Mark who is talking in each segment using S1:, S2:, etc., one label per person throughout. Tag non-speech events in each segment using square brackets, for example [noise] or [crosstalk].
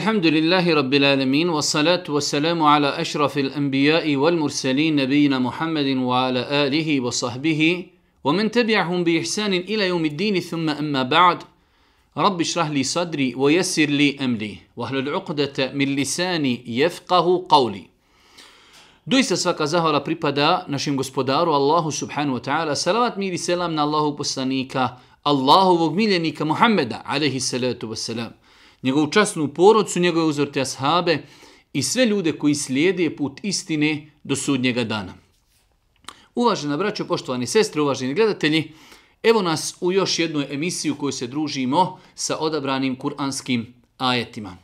S1: الحمد لله رب العالمين والصلاة والسلام على أشرف الأنبياء والمرسلين نبينا محمد وعلى آله وصحبه ومن تبعهم بإحسان إلى يوم الدين ثم أما بعد رب اشرح لي صدري ويسر لي أملي وهل العقدة من لساني يفقه قولي Doista svaka zahvala pripada našem gospodaru Allahu subhanahu wa ta'ala. Salavat mir i selam na Allahu poslanika, Allahovog miljenika Muhammeda, alaihi salatu wa salam. njegovu časnu porodcu, njegove uzorte ashabe i sve ljude koji slijede put istine do sudnjega dana. Uvažena braćo, poštovani sestre, uvaženi gledatelji, evo nas u još jednu emisiju koju se družimo sa odabranim kuranskim ajetima.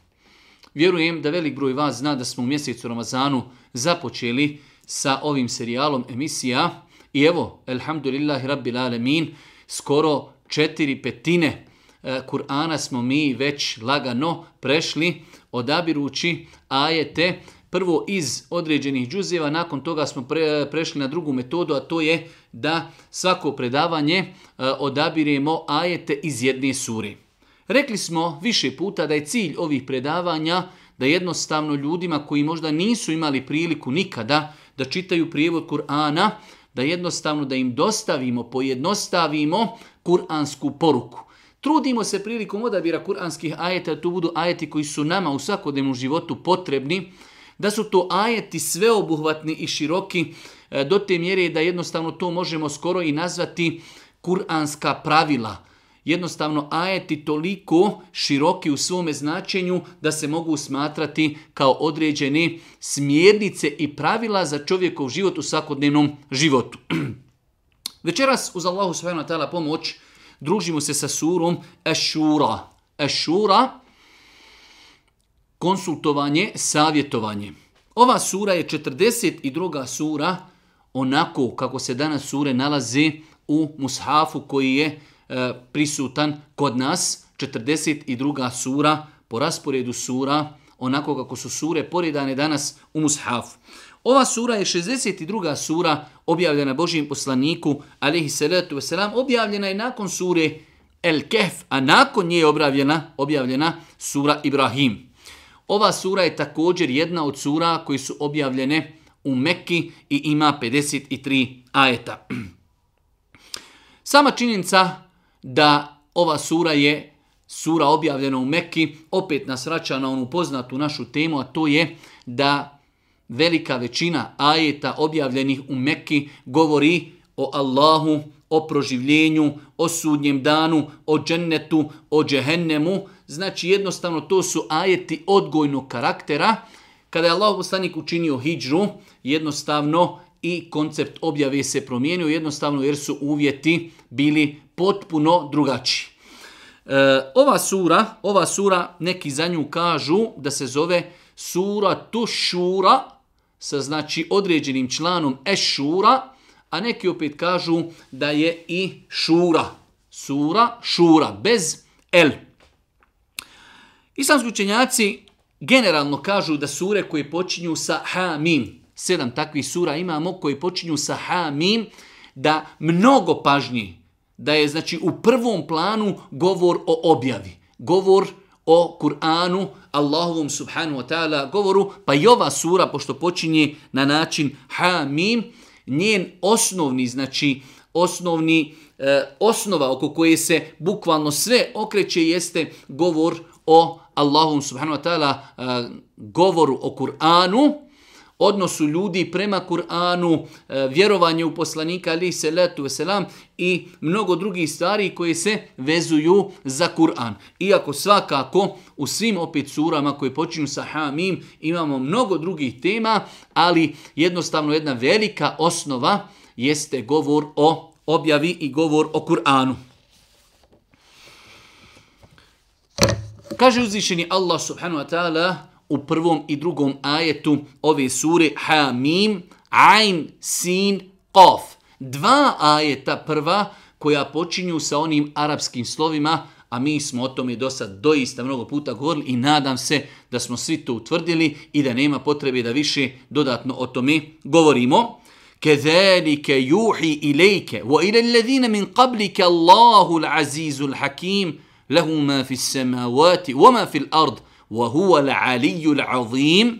S1: Vjerujem da velik broj vas zna da smo u mjesecu Ramazanu započeli sa ovim serijalom emisija i evo, elhamdulillahi rabbil alemin, skoro četiri petine E, Kur'ana smo mi već lagano prešli odabirući ajete prvo iz određenih džuzeva, nakon toga smo pre, prešli na drugu metodu, a to je da svako predavanje e, odabiremo ajete iz jedne suri. Rekli smo više puta da je cilj ovih predavanja da jednostavno ljudima koji možda nisu imali priliku nikada da čitaju prijevod Kur'ana, da jednostavno da im dostavimo, pojednostavimo kur'ansku poruku. Trudimo se prilikom odabira kuranskih ajeta da tu budu ajeti koji su nama u svakodnevnom životu potrebni, da su to ajeti sveobuhvatni i široki e, do te mjere da jednostavno to možemo skoro i nazvati kuranska pravila. Jednostavno ajeti toliko široki u svome značenju da se mogu smatrati kao određene smjernice i pravila za čovjekov život u svakodnevnom životu. [clears throat] Večeras uz Allahu svejno tala pomoć, družimo se sa surom Ešura. Ešura, konsultovanje, savjetovanje. Ova sura je 42. sura, onako kako se danas sure nalaze u mushafu koji je e, prisutan kod nas, 42. sura, po rasporedu sura, onako kako su sure poredane danas u mushafu. Ova sura je 62. sura objavljena Božijem poslaniku, alihi salatu wasalam, objavljena je nakon sure El Kehf, a nakon nje je objavljena, objavljena sura Ibrahim. Ova sura je također jedna od sura koji su objavljene u Mekki i ima 53 ajeta. [clears throat] Sama činjenica da ova sura je sura objavljena u Mekki opet nas vraća na onu poznatu našu temu, a to je da velika većina ajeta objavljenih u Mekki govori o Allahu, o proživljenju, o sudnjem danu, o džennetu, o džehennemu. Znači jednostavno to su ajeti odgojnog karaktera. Kada je Allah poslanik učinio hijđru, jednostavno i koncept objave se promijenio, jednostavno jer su uvjeti bili potpuno drugačiji. E, ova sura, ova sura neki za nju kažu da se zove sura Tušura, sa znači određenim članom ešura, a neki opet kažu da je i šura, sura, šura, bez el. Islamski učenjaci generalno kažu da sure koje počinju sa ha, mim, sedam takvih sura imamo koje počinju sa ha, mim, da mnogo pažnji, da je znači u prvom planu govor o objavi, govor o Kur'anu, Allahovom subhanu wa ta'ala govoru, pa i ova sura, pošto počinje na način ha-mim, njen osnovni, znači osnovni, e, osnova oko koje se bukvalno sve okreće jeste govor o Allahovom subhanu wa ta'ala e, govoru o Kur'anu, odnosu ljudi prema Kur'anu, e, vjerovanje u poslanika ali se letu selam i mnogo drugih stvari koje se vezuju za Kur'an. Iako svakako u svim opet surama koje počinju sa Hamim imamo mnogo drugih tema, ali jednostavno jedna velika osnova jeste govor o objavi i govor o Kur'anu. Kaže uzvišeni Allah subhanu wa ta'ala u prvom i drugom ajetu ove sure Ha Mim, Ain, Sin, Qaf. Dva ajeta prva koja počinju sa onim arapskim slovima, a mi smo o tome do sad doista mnogo puta govorili i nadam se da smo svi to utvrdili i da nema potrebe da više dodatno o tome govorimo. Kezalike yuhi ilayke wa ila alladhina min qablik Allahu al-Aziz al-Hakim lahu ma fi as-samawati wa ma fi al-ardh وهو العلي العظيم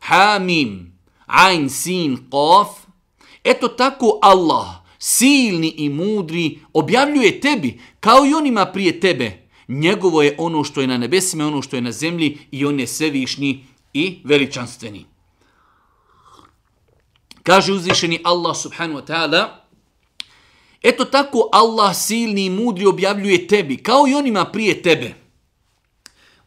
S1: حاميم عين سين قاف Eto tako Allah, silni i mudri, objavljuje tebi, kao i onima prije tebe. Njegovo je ono što je na nebesima, ono što je na zemlji i on je svevišnji i veličanstveni. Kaže uzvišeni Allah subhanu wa ta'ala, Eto tako Allah silni i mudri objavljuje tebi, kao i onima prije tebe.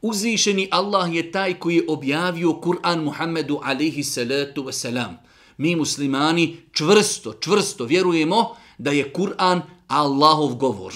S1: Uzvišeni Allah je taj koji je objavio Kur'an Muhammedu alaihi salatu wasalam. Mi muslimani čvrsto, čvrsto vjerujemo da je Kur'an Allahov govor.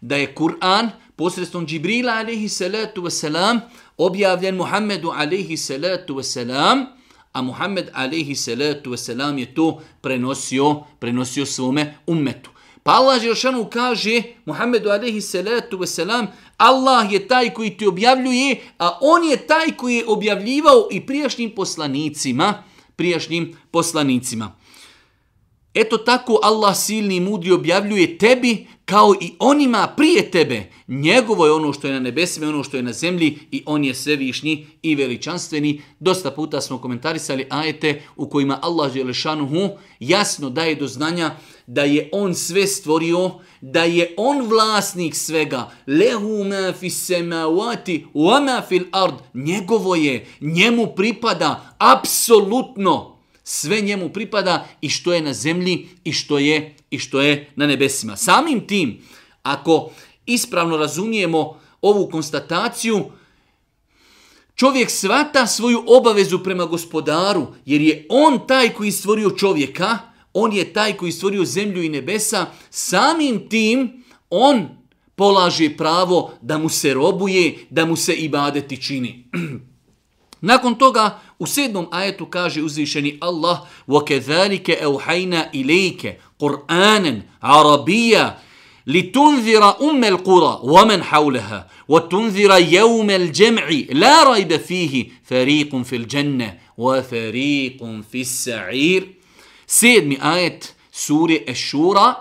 S1: Da je Kur'an posredstvom Džibrila alaihi salatu wasalam objavljen Muhammedu alaihi salatu wasalam, a Muhammed alaihi salatu wasalam je to prenosio, prenosio svome ummetu. Pa Allah Želšanu kaže Muhammedu alaihi salatu wasalam Allah je taj koji ti objavljuje, a on je taj koji je objavljivao i prijašnjim poslanicima. Prijašnjim poslanicima. Eto tako Allah silni i mudri objavljuje tebi kao i onima prije tebe. Njegovo je ono što je na nebesima, ono što je na zemlji i on je svevišnji i veličanstveni. Dosta puta smo komentarisali ajete u kojima Allah Želešanuhu jasno daje do znanja da je on sve stvorio, da je on vlasnik svega. Lehu ma fi semawati wa ma fil ard. Njegovo je, njemu pripada apsolutno sve njemu pripada i što je na zemlji i što je i što je na nebesima. Samim tim, ako ispravno razumijemo ovu konstataciju, čovjek svata svoju obavezu prema gospodaru, jer je on taj koji stvorio čovjeka, on je taj koji stvorio zemlju i nebesa, samim tim on polaže pravo da mu se robuje, da mu se ibadeti čini. [clears throat] Nakon toga U sedmom ajetu kaže uzvišeni Allah وَكَذَلِكَ أَوْحَيْنَا إِلَيْكَ قُرْآنًا عَرَبِيًّا لتنذر أم القرى ومن حولها وتنذر يوم الجمع لا ريب فيه فريق في الجنة وفريق في السعير سيد آية سورة الشورى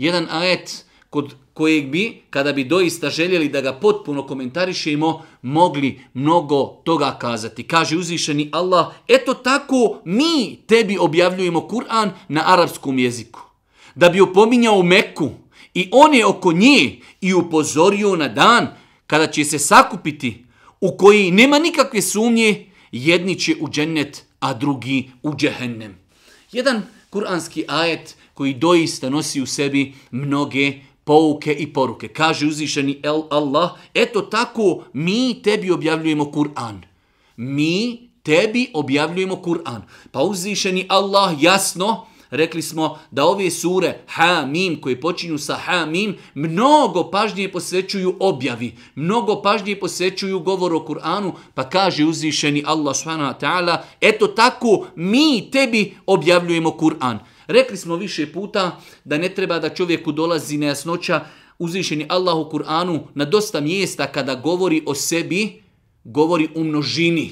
S1: jedan ajet kod kojeg bi, kada bi doista željeli da ga potpuno komentarišemo, mogli mnogo toga kazati. Kaže uzvišeni Allah, eto tako mi tebi objavljujemo Kur'an na arapskom jeziku. Da bi opominjao Meku i one oko nje i upozorio na dan kada će se sakupiti u koji nema nikakve sumnje, jedni će u džennet, a drugi u džehennem. Jedan kuranski ajet koji doista nosi u sebi mnoge pouke i poruke. Kaže uzvišeni El Allah, eto tako mi tebi objavljujemo Kur'an. Mi tebi objavljujemo Kur'an. Pa uzvišeni Allah jasno, rekli smo da ove sure Ha Mim koje počinju sa Ha Mim mnogo pažnje posvećuju objavi, mnogo pažnje posvećuju govor o Kur'anu, pa kaže uzvišeni Allah subhanahu wa ta'ala, eto tako mi tebi objavljujemo Kur'an. Rekli smo više puta da ne treba da čovjeku dolazi nejasnoća uzvišeni Allah u Kur'anu na dosta mjesta kada govori o sebi, govori u množini.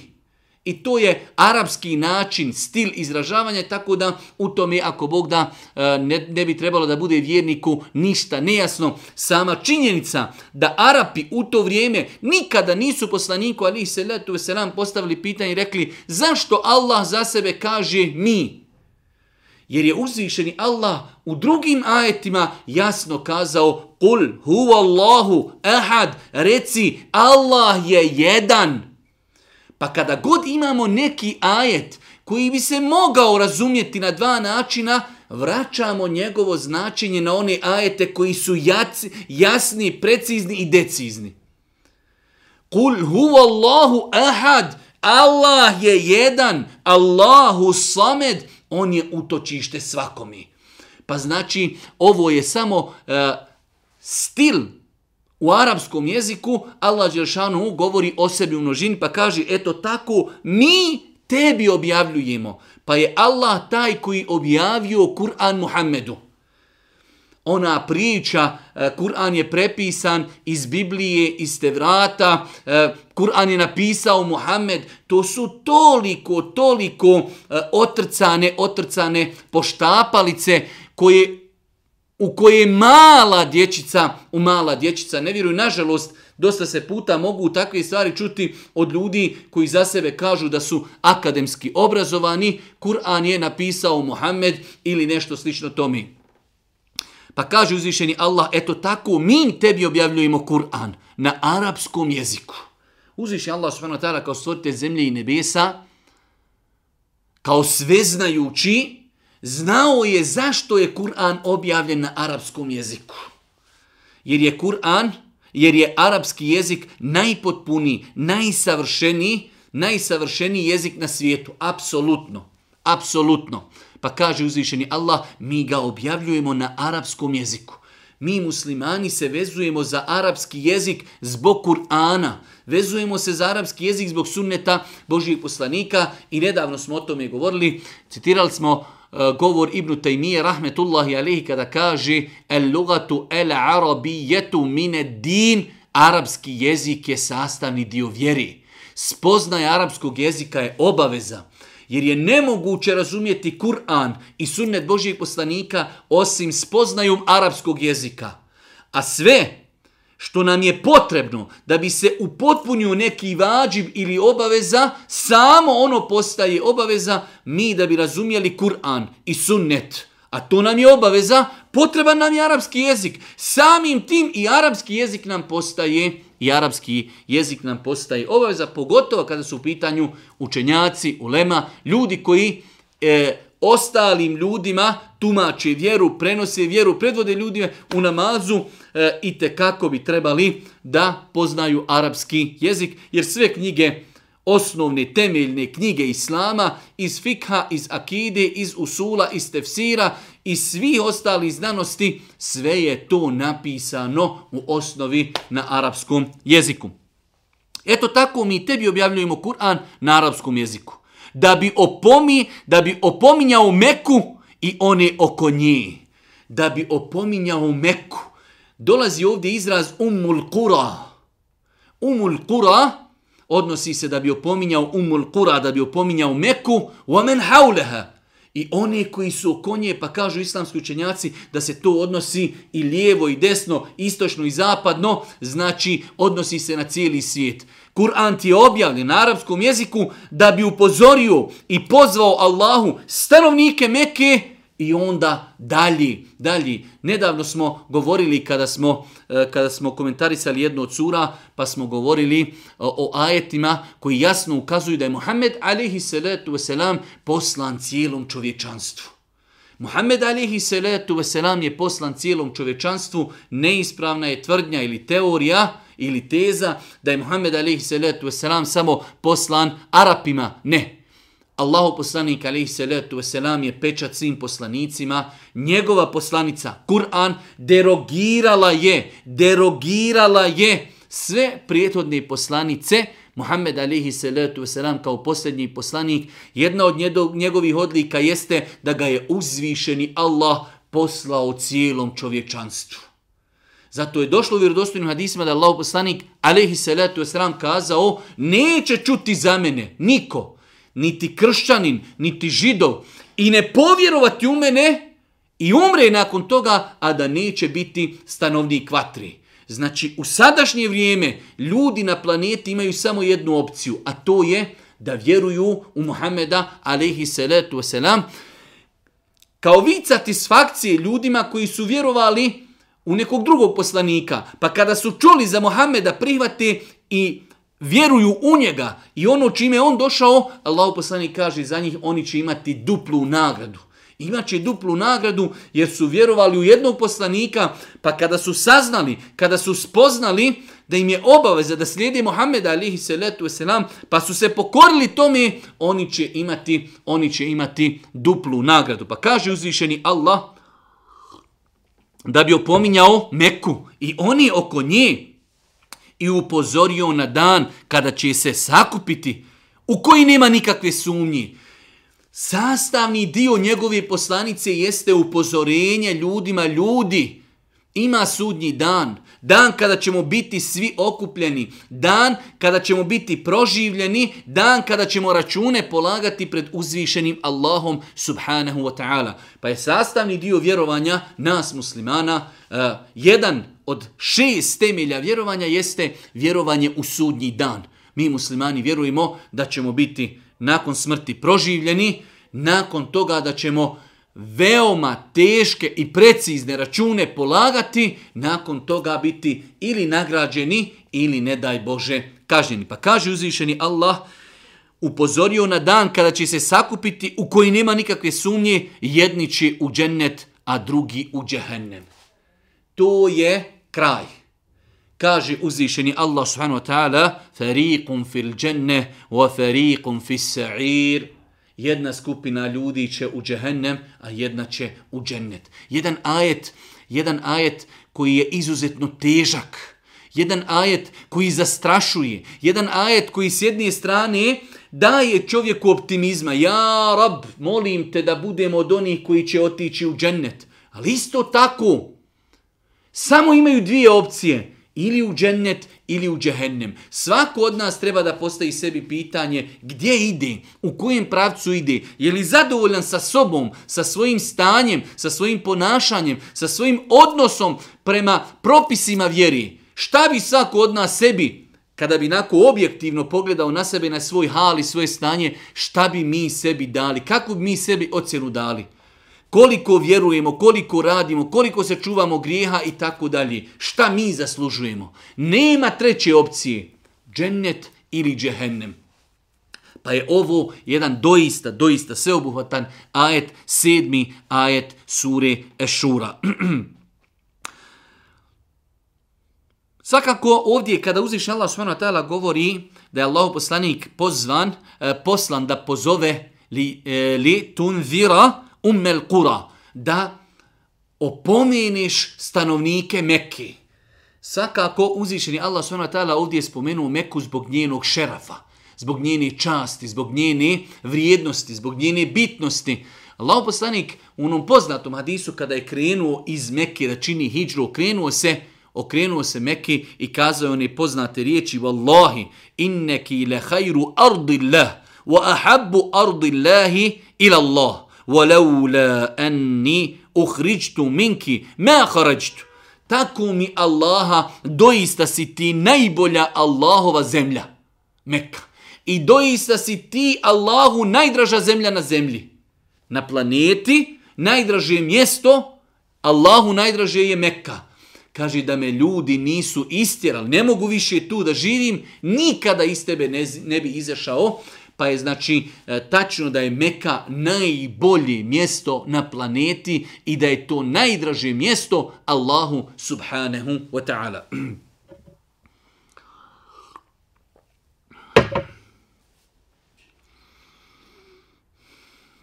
S1: I to je arapski način, stil izražavanja, tako da u tome, ako Bog da, e, ne, ne bi trebalo da bude vjerniku ništa nejasno. Sama činjenica da Arapi u to vrijeme nikada nisu poslaniku, ali se letu se nam postavili pitanje i rekli zašto Allah za sebe kaže mi? Jer je uzvišeni Allah u drugim ajetima jasno kazao Kul huvallahu ahad, reci Allah je jedan. Pa kada god imamo neki ajet koji bi se mogao razumjeti na dva načina, vraćamo njegovo značenje na one ajete koji su jasni, precizni i decizni. Kul huvallahu ahad, Allah je jedan, Allahu samed, On je utočište svakome. Pa znači, ovo je samo e, stil u arapskom jeziku. Allah Đeršanu govori o sebi u množini pa kaže, eto tako, mi tebi objavljujemo. Pa je Allah taj koji objavio Kur'an Muhammedu ona priča, e, Kur'an je prepisan iz Biblije, iz Tevrata, e, Kur'an je napisao Muhammed, to su toliko, toliko e, otrcane, otrcane poštapalice koje, u koje mala dječica, u mala dječica, ne vjeruju, nažalost, Dosta se puta mogu takve stvari čuti od ljudi koji za sebe kažu da su akademski obrazovani, Kur'an je napisao Muhammed ili nešto slično tome. Pa kaže uzvišeni Allah, eto tako mi tebi objavljujemo Kur'an na arapskom jeziku. Uzvišeni Allah subhanahu wa ta'ala kao stvorite zemlje i nebesa, kao sveznajući, znao je zašto je Kur'an objavljen na arapskom jeziku. Jer je Kur'an, jer je arapski jezik najpotpuniji, najsavršeniji, najsavršeniji jezik na svijetu. Apsolutno. Apsolutno. Pa kaže uzvišeni Allah, mi ga objavljujemo na arapskom jeziku. Mi muslimani se vezujemo za arapski jezik zbog Kur'ana. Vezujemo se za arapski jezik zbog sunneta Božijeg poslanika i nedavno smo o tome govorili. Citirali smo e, govor Ibnu Taymije rahmetullahi alihi kada kaže el lugatu el arabijetu mine din arapski jezik je sastavni dio vjeri. Spoznaj arapskog jezika je obaveza jer je nemoguće razumjeti Kur'an i sunnet Božijeg poslanika osim spoznajom arapskog jezika. A sve što nam je potrebno da bi se upotpunio neki vađib ili obaveza, samo ono postaje obaveza mi da bi razumjeli Kur'an i sunnet. A to nam je obaveza, potreban nam je arapski jezik. Samim tim i arapski jezik nam postaje i arapski jezik nam postaje obaveza, pogotovo kada su u pitanju učenjaci, ulema, ljudi koji e, ostalim ljudima tumače vjeru, prenose vjeru, predvode ljudima u namazu e, i te kako bi trebali da poznaju arapski jezik, jer sve knjige osnovne, temeljne knjige Islama, iz fikha, iz akide, iz usula, iz tefsira i svi ostali znanosti, sve je to napisano u osnovi na arapskom jeziku. Eto tako mi tebi objavljujemo Kur'an na arapskom jeziku. Da bi, opomi, da bi opominjao Meku i one oko nje. Da bi opominjao Meku. Dolazi ovdje izraz Umul Kura. Umul Kura, odnosi se da bi opominjao Umul Qura, da bi opominjao Meku, وَمَنْ حَوْلَهَا I one koji su oko nje, pa kažu islamski učenjaci da se to odnosi i lijevo i desno, istočno i zapadno, znači odnosi se na cijeli svijet. Kur'an ti je objavljen na arapskom jeziku da bi upozorio i pozvao Allahu stanovnike Mekke i onda dalji, dalji. Nedavno smo govorili kada smo, eh, kada smo komentarisali jednu od sura, pa smo govorili eh, o ajetima koji jasno ukazuju da je Muhammed alihi salatu wasalam poslan cijelom čovječanstvu. Muhammed alihi salatu wasalam je poslan cijelom čovečanstvu, neispravna je tvrdnja ili teorija ili teza da je Muhammed alihi salatu wasalam samo poslan Arapima. Ne, Allahu poslanik alejhi salatu ve selam je pečat svim poslanicima. Njegova poslanica Kur'an derogirala je, derogirala je sve prijetodne poslanice Muhammed alejhi salatu ve selam kao posljednji poslanik. Jedna od njegovih odlika jeste da ga je uzvišeni Allah poslao cijelom čovječanstvu. Zato je došlo u vjerodostojnim hadisima da Allah poslanik alejhi salatu ve selam kazao: "Neće čuti za mene niko." niti kršćanin, niti židov i ne povjerovati u mene i umre nakon toga, a da neće biti stanovnik vatri. Znači, u sadašnje vrijeme ljudi na planeti imaju samo jednu opciju, a to je da vjeruju u Muhammeda, alaihi salatu wasalam, kao vid satisfakcije ljudima koji su vjerovali u nekog drugog poslanika. Pa kada su čuli za Muhammeda, prihvate i vjeruju u njega i ono čime on došao, Allah poslani kaže za njih, oni će imati duplu nagradu. Imaće duplu nagradu jer su vjerovali u jednog poslanika, pa kada su saznali, kada su spoznali da im je obaveza da slijedi Muhammeda alihi salatu wasalam, pa su se pokorili tome, oni će imati, oni će imati duplu nagradu. Pa kaže uzvišeni Allah, da bi opominjao Meku i oni oko njih, i upozorio na dan kada će se sakupiti, u koji nema nikakve sumnje. Sastavni dio njegove poslanice jeste upozorenje ljudima, ljudi, ima sudnji dan, dan kada ćemo biti svi okupljeni, dan kada ćemo biti proživljeni, dan kada ćemo račune polagati pred uzvišenim Allahom subhanahu wa ta'ala. Pa je sastavni dio vjerovanja nas muslimana, uh, jedan od šest temelja vjerovanja jeste vjerovanje u sudnji dan. Mi muslimani vjerujemo da ćemo biti nakon smrti proživljeni, nakon toga da ćemo veoma teške i precizne račune polagati, nakon toga biti ili nagrađeni ili, ne daj Bože, kažnjeni. Pa kaže uzvišeni Allah, upozorio na dan kada će se sakupiti u koji nema nikakve sumnje, jedni će u džennet, a drugi u džehennem. To je kraj. Kaže uzvišeni Allah subhanahu wa ta'ala Fariqum fil dženne wa fariqum fil sa'ir Jedna skupina ljudi će u džehennem, a jedna će u džennet. Jedan ajet, jedan ajet koji je izuzetno težak. Jedan ajet koji zastrašuje. Jedan ajet koji s jedne strane daje čovjeku optimizma. Ja, rab, molim te da budemo od onih koji će otići u džennet. Ali isto tako, Samo imaju dvije opcije, ili u džennet ili u džehennem. Svako od nas treba da postavi sebi pitanje gdje ide, u kojem pravcu ide, je li zadovoljan sa sobom, sa svojim stanjem, sa svojim ponašanjem, sa svojim odnosom prema propisima vjeri. Šta bi svako od nas sebi, kada bi nako objektivno pogledao na sebe, na svoj hal i svoje stanje, šta bi mi sebi dali, kako bi mi sebi ocjenu dali? koliko vjerujemo, koliko radimo, koliko se čuvamo grijeha i tako dalje. Šta mi zaslužujemo? Nema treće opcije, džennet ili džehennem. Pa je ovo jedan doista, doista sveobuhvatan ajet, sedmi ajet sure Ešura. [clears throat] Svakako ovdje kada uziš Allah subhanahu wa ta'ala govori da je Allah poslanik pozvan, eh, poslan da pozove li, eh, li tunzira, ummel kura, da opomeniš stanovnike Mekke. Svakako uzvišeni Allah s.a. ovdje je spomenuo Meku zbog njenog šerafa, zbog njene časti, zbog njene vrijednosti, zbog njene bitnosti. Allah poslanik u onom poznatom hadisu kada je krenuo iz Mekke da čini hijđru, okrenuo se, okrenuo se Mekke i kazao one poznate riječi Wallahi, inneki lehajru ardillah, wa ahabbu ardillahi ilallah. Allah. وَلَوْلَا أَنِّي أُخْرِجْتُ مِنْكِ مَا خَرَجْتُ Tako mi Allaha, doista si ti najbolja Allahova zemlja. Mekka. I doista si ti Allahu najdraža zemlja na zemlji. Na planeti, najdraže mjesto, Allahu najdraže je Mekka. Kaže da me ljudi nisu istjerali, ne mogu više tu da živim, nikada iz tebe ne, ne bi izašao pa je znači e, tačno da je Meka najbolje mjesto na planeti i da je to najdraže mjesto Allahu subhanahu wa ta'ala. [clears throat]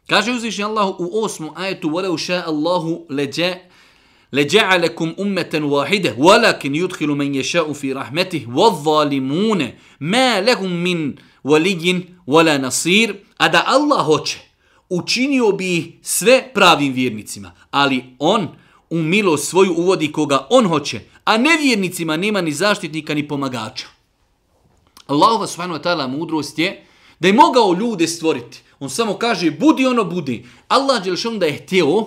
S1: Kaže uzvišnji Allah u osmu ajetu وَلَوْ شَاءَ اللَّهُ لَجَاءَ لَجَعَلَكُمْ أُمَّةً وَاحِدَةً وَلَكِنْ يُدْخِلُ مَنْ يَشَاءُ فِي رَحْمَتِهِ وَالظَّالِمُونَ مَا لَهُمْ مِنْ walijin wala nasir, a da Allah hoće, učinio bi sve pravim vjernicima, ali on u milost svoju uvodi koga on hoće, a nevjernicima nema ni zaštitnika ni pomagača. Allahova svanu ta'ala mudrost je da je mogao ljude stvoriti. On samo kaže, budi ono, budi. Allah Đelšan da je htio,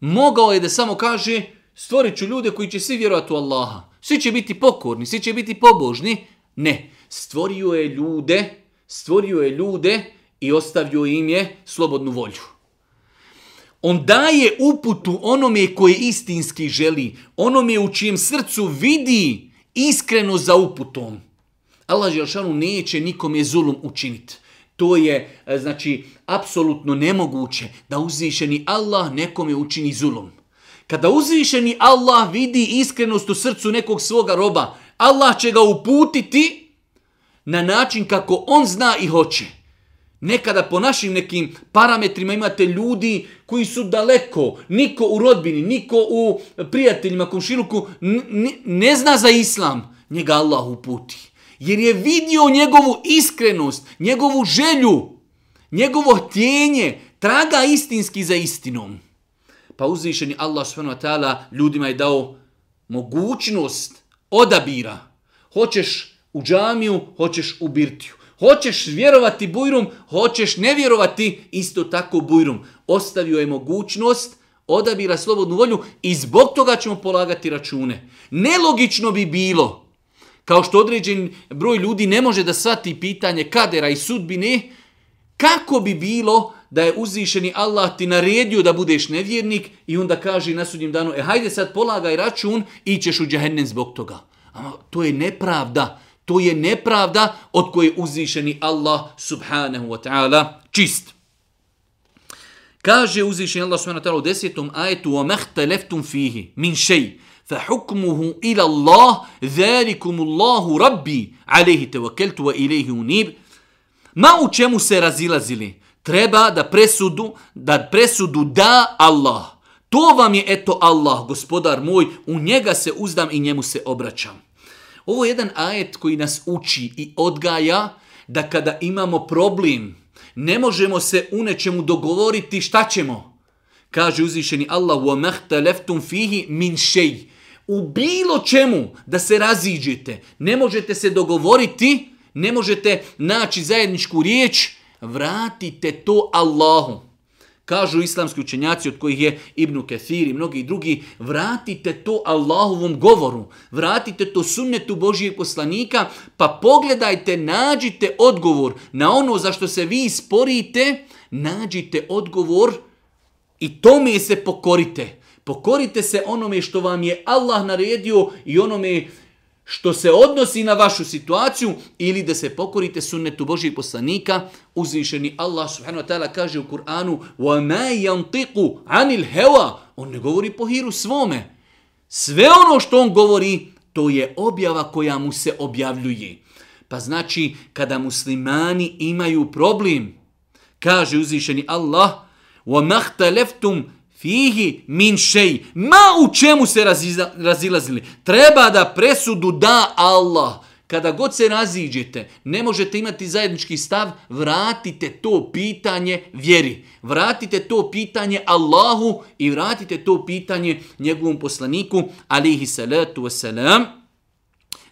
S1: mogao je da samo kaže, stvorit ću ljude koji će svi vjerovati u Allaha. Svi će biti pokorni, svi će biti pobožni. Ne stvorio je ljude, stvorio je ljude i ostavio im je slobodnu volju. On daje uputu onome koje istinski želi, onome u čijem srcu vidi iskreno za uputom. Allah Želšanu neće nikome zulum učiniti. To je, e, znači, apsolutno nemoguće da uzvišeni Allah nekome učini zulum. Kada uzvišeni Allah vidi iskrenost u srcu nekog svoga roba, Allah će ga uputiti na način kako on zna i hoće. Nekada po našim nekim parametrima imate ljudi koji su daleko, niko u rodbini, niko u prijateljima, komšiluku, ne zna za islam, njega Allah uputi. Jer je vidio njegovu iskrenost, njegovu želju, njegovo htjenje, traga istinski za istinom. Pa uzvišeni Allah s.w.t. ljudima je dao mogućnost odabira. Hoćeš u džamiju, hoćeš u birtiju. Hoćeš vjerovati bujrum, hoćeš ne vjerovati isto tako bujrum. Ostavio je mogućnost odabira slobodnu volju i zbog toga ćemo polagati račune. Nelogično bi bilo, kao što određen broj ljudi ne može da svati pitanje kadera i sudbine, kako bi bilo da je uzvišeni Allah ti naredio da budeš nevjernik i onda kaže na sudnjem danu, e hajde sad polagaj račun i ćeš u džahennem zbog toga. Ama to je nepravda. To je nepravda od koje je uzvišeni Allah subhanahu wa ta'ala čist. Kaže uzvišeni Allah subhanahu wa ta'ala u desetom ajetu وَمَحْتَ لَفْتُمْ فِيهِ مِنْ شَيْ فَحُكْمُهُ إِلَى اللَّهِ ذَلِكُمُ اللَّهُ رَبِّي عَلَيْهِ تَوَكَلْتُ وَإِلَيْهِ unib. Ma u čemu se razilazili? Treba da presudu, da presudu da Allah. To vam je eto Allah, gospodar moj, u njega se uzdam i njemu se obraćam. Ovo je jedan ajet koji nas uči i odgaja da kada imamo problem, ne možemo se u nečemu dogovoriti šta ćemo. Kaže uzvišeni Allah, وَمَحْتَ لَفْتُمْ فِيهِ مِنْ شَيْ U bilo čemu da se raziđete, ne možete se dogovoriti, ne možete naći zajedničku riječ, vratite to Allahu. Kažu islamski učenjaci od kojih je Ibnu Kethir i mnogi drugi, vratite to Allahovom govoru, vratite to sunnetu Božijeg poslanika, pa pogledajte, nađite odgovor na ono za što se vi sporite, nađite odgovor i tome se pokorite. Pokorite se onome što vam je Allah naredio i onome što što se odnosi na vašu situaciju ili da se pokorite sunnetu Božijeg poslanika, uzvišeni Allah subhanahu wa ta'ala kaže u Kur'anu وَمَا يَنْتِقُ عَنِ الْهَوَا On ne govori po hiru svome. Sve ono što on govori, to je objava koja mu se objavljuje. Pa znači, kada muslimani imaju problem, kaže uzvišeni Allah وَمَا اَخْتَلَفْتُمْ عَنِ fihi min šeji. Ma u čemu se razila, razilazili? Treba da presudu da Allah. Kada god se raziđete, ne možete imati zajednički stav, vratite to pitanje vjeri. Vratite to pitanje Allahu i vratite to pitanje njegovom poslaniku, alihi salatu wasalam.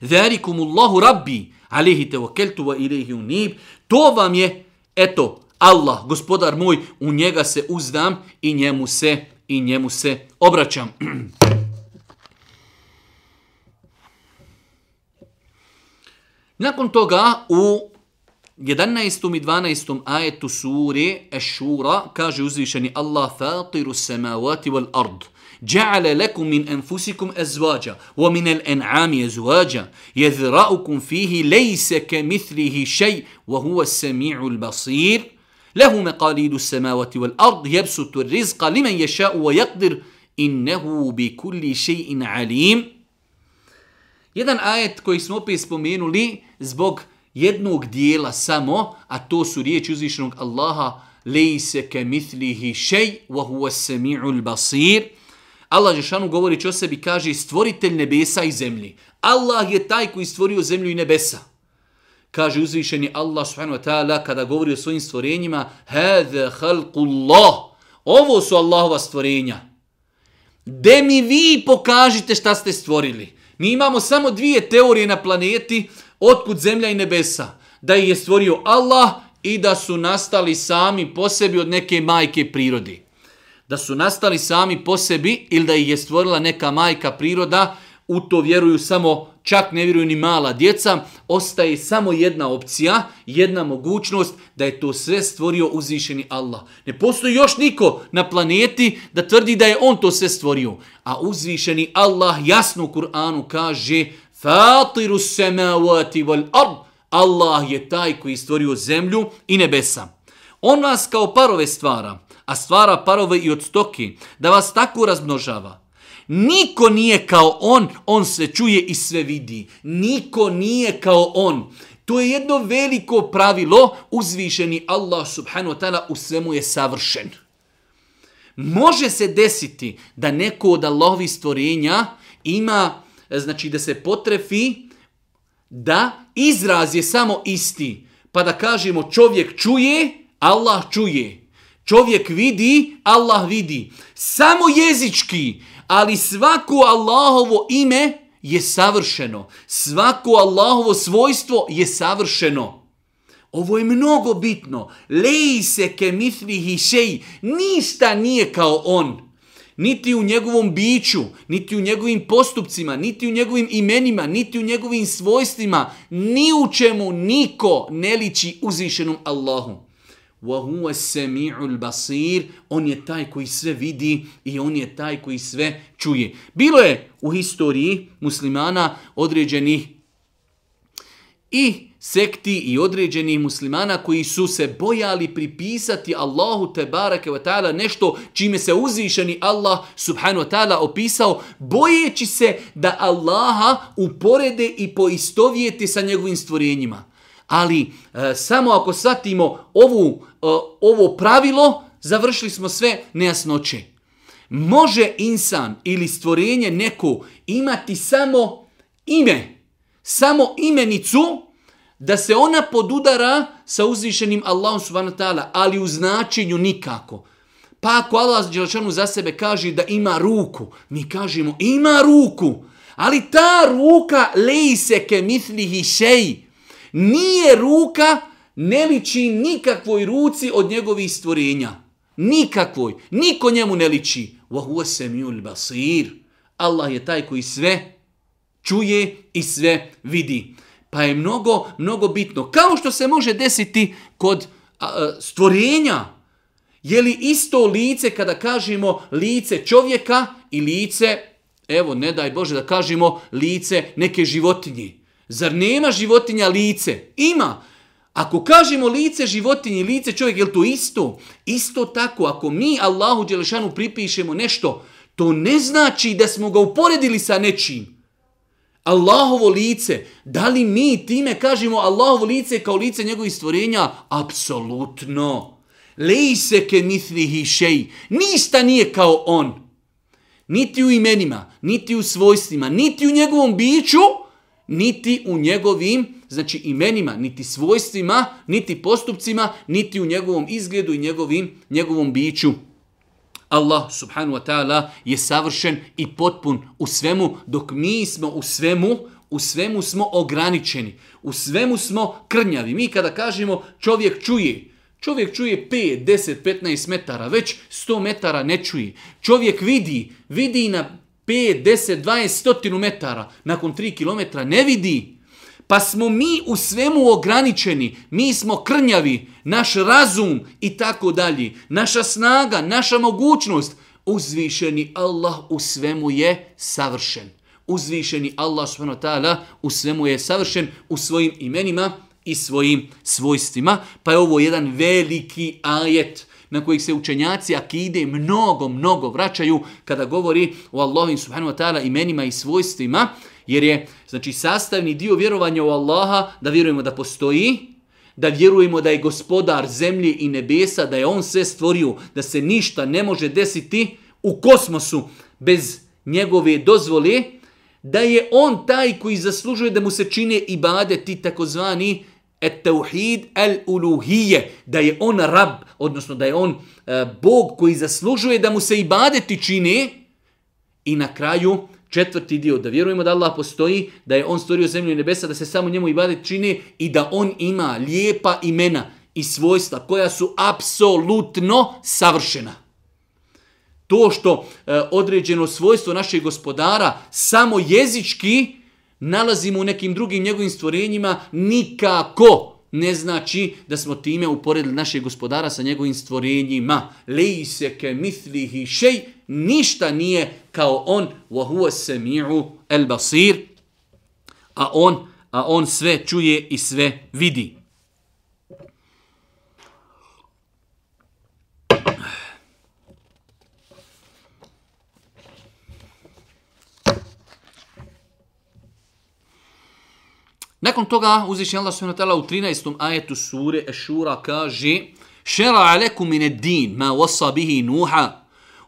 S1: Verikumullahu rabbi, alihi tevokeltu wa ilihi unib. To vam je, eto, Allah, gospodar moj, u njega se uzdam i njemu se i njemu se obraćam. [clears throat] Nakon toga u 11. i 12. ajetu suri Ešura kaže uzvišeni Allah fatiru semavati wal ard. Ja'ala lakum min anfusikum azwaja wa min al-an'ami azwaja yadhra'ukum fihi laysa kamithlihi shay' wa huwa as-sami'ul basir lehu meqalidu semavati vel ard jebsutu rizqa limen ješa'u wa jakdir innehu bi kulli še'in alim. Jedan ajet koji smo opet spomenuli zbog jednog dijela samo, a to su riječi uzvišenog Allaha, lejse ke mitlihi šej, wa huwa sami'u basir. Allah Žešanu govori o sebi, kaže stvoritelj nebesa i zemlji. Allah je taj koji stvorio zemlju i nebesa kaže uzvišeni Allah subhanahu wa ta'ala kada govori o svojim stvorenjima, hadha khalqullah. Ovo su Allahova stvorenja. De mi vi pokažite šta ste stvorili. Mi imamo samo dvije teorije na planeti, otkud zemlja i nebesa. Da ih je stvorio Allah i da su nastali sami po sebi od neke majke prirodi. Da su nastali sami po sebi ili da ih je stvorila neka majka priroda, u to vjeruju samo čak ne vjeruju ni mala djeca, ostaje samo jedna opcija, jedna mogućnost da je to sve stvorio uzvišeni Allah. Ne postoji još niko na planeti da tvrdi da je on to sve stvorio. A uzvišeni Allah jasno u Kur'anu kaže Fatiru semavati wal ard. Allah je taj koji stvorio zemlju i nebesa. On vas kao parove stvara, a stvara parove i od stoki, da vas tako razmnožava, Niko nije kao on, on sve čuje i sve vidi. Niko nije kao on. To je jedno veliko pravilo, uzvišeni Allah subhanahu wa ta'ala u svemu je savršen. Može se desiti da neko od Allahovi stvorenja ima, znači da se potrefi, da izraz je samo isti. Pa da kažemo čovjek čuje, Allah čuje. Čovjek vidi, Allah vidi. Samo jezički, ali svako Allahovo ime je savršeno. Svako Allahovo svojstvo je savršeno. Ovo je mnogo bitno. Leji se ke mitrihi šeji. Ništa nije kao on. Niti u njegovom biću, niti u njegovim postupcima, niti u njegovim imenima, niti u njegovim svojstvima. Ni u čemu niko ne liči uzvišenom Allahom. وَهُوَ السَّمِيعُ الْبَصِيرُ On je taj koji sve vidi i on je taj koji sve čuje. Bilo je u historiji muslimana određenih i sekti i određenih muslimana koji su se bojali pripisati Allahu te barake wa ta'ala nešto čime se uzvišeni Allah subhanu wa ta'ala opisao bojeći se da Allaha uporede i poistovijete sa njegovim stvorenjima. Ali e, samo ako shvatimo ovu, e, ovo pravilo, završili smo sve nejasnoće. Može insan ili stvorenje neko imati samo ime, samo imenicu da se ona podudara sa uzvišenim Allahom subhanahu wa ta'ala, ali u značenju nikako. Pa ako Allah Đelčanu za sebe kaže da ima ruku, mi kažemo ima ruku, ali ta ruka lejse ke mitlihi šeji. Şey. Nije ruka ne liči nikakvoj ruci od njegovih stvorenja. Nikakvoj. Niko njemu ne liči. Allah je taj koji sve čuje i sve vidi. Pa je mnogo, mnogo bitno. Kao što se može desiti kod stvorenja. Je li isto lice kada kažemo lice čovjeka i lice, evo ne daj Bože da kažemo lice neke životinje. Zar nema životinja lice? Ima. Ako kažemo lice životinji, lice čovjek, je li to isto? Isto tako, ako mi Allahu Đelešanu pripišemo nešto, to ne znači da smo ga uporedili sa nečim. Allahovo lice, da li mi time kažemo Allahovo lice kao lice njegovih stvorenja? Apsolutno. Lej se ke mitlihi šej. Nista nije kao on. Niti u imenima, niti u svojstvima, niti u njegovom biću, niti u njegovim, znači imenima, niti svojstvima, niti postupcima, niti u njegovom izgledu i njegovim, njegovom biću. Allah subhanu wa ta'ala je savršen i potpun u svemu, dok mi smo u svemu, u svemu smo ograničeni, u svemu smo krnjavi. Mi kada kažemo čovjek čuje, čovjek čuje 5, 10, 15 metara, već 100 metara ne čuje. Čovjek vidi, vidi na 5, 10, 20, stotinu metara, nakon 3 kilometra, ne vidi. Pa smo mi u svemu ograničeni, mi smo krnjavi, naš razum i tako dalje, naša snaga, naša mogućnost, uzvišeni Allah u svemu je savršen. Uzvišeni Allah subhanahu wa ta'ala u svemu je savršen u svojim imenima i svojim svojstvima, pa je ovo jedan veliki ajet – na kojih se učenjaci akide mnogo, mnogo vraćaju kada govori o Allahim subhanahu wa ta'ala imenima i svojstvima, jer je znači sastavni dio vjerovanja u Allaha da vjerujemo da postoji, da vjerujemo da je gospodar zemlje i nebesa, da je on sve stvorio, da se ništa ne može desiti u kosmosu bez njegove dozvole, da je on taj koji zaslužuje da mu se čine i bade ti takozvani et tauhid el uluhije, da je on rab, odnosno da je on e, bog koji zaslužuje da mu se i badeti čine, i na kraju četvrti dio, da vjerujemo da Allah postoji, da je on stvorio zemlju i nebesa, da se samo njemu i badeti čine i da on ima lijepa imena i svojstva koja su apsolutno savršena. To što e, određeno svojstvo našeg gospodara samo jezički, nalazimo u nekim drugim njegovim stvorenjima, nikako ne znači da smo time uporedili našeg gospodara sa njegovim stvorenjima. Leji se ke mislihi šej, ništa nije kao on, vahuva se mi'u el basir, a on, a on sve čuje i sve vidi. Nakon toga uzviši Allah s.w.t. u 13. ajetu sure Ešura kaže Šera aleku mine din ma wasa bihi nuha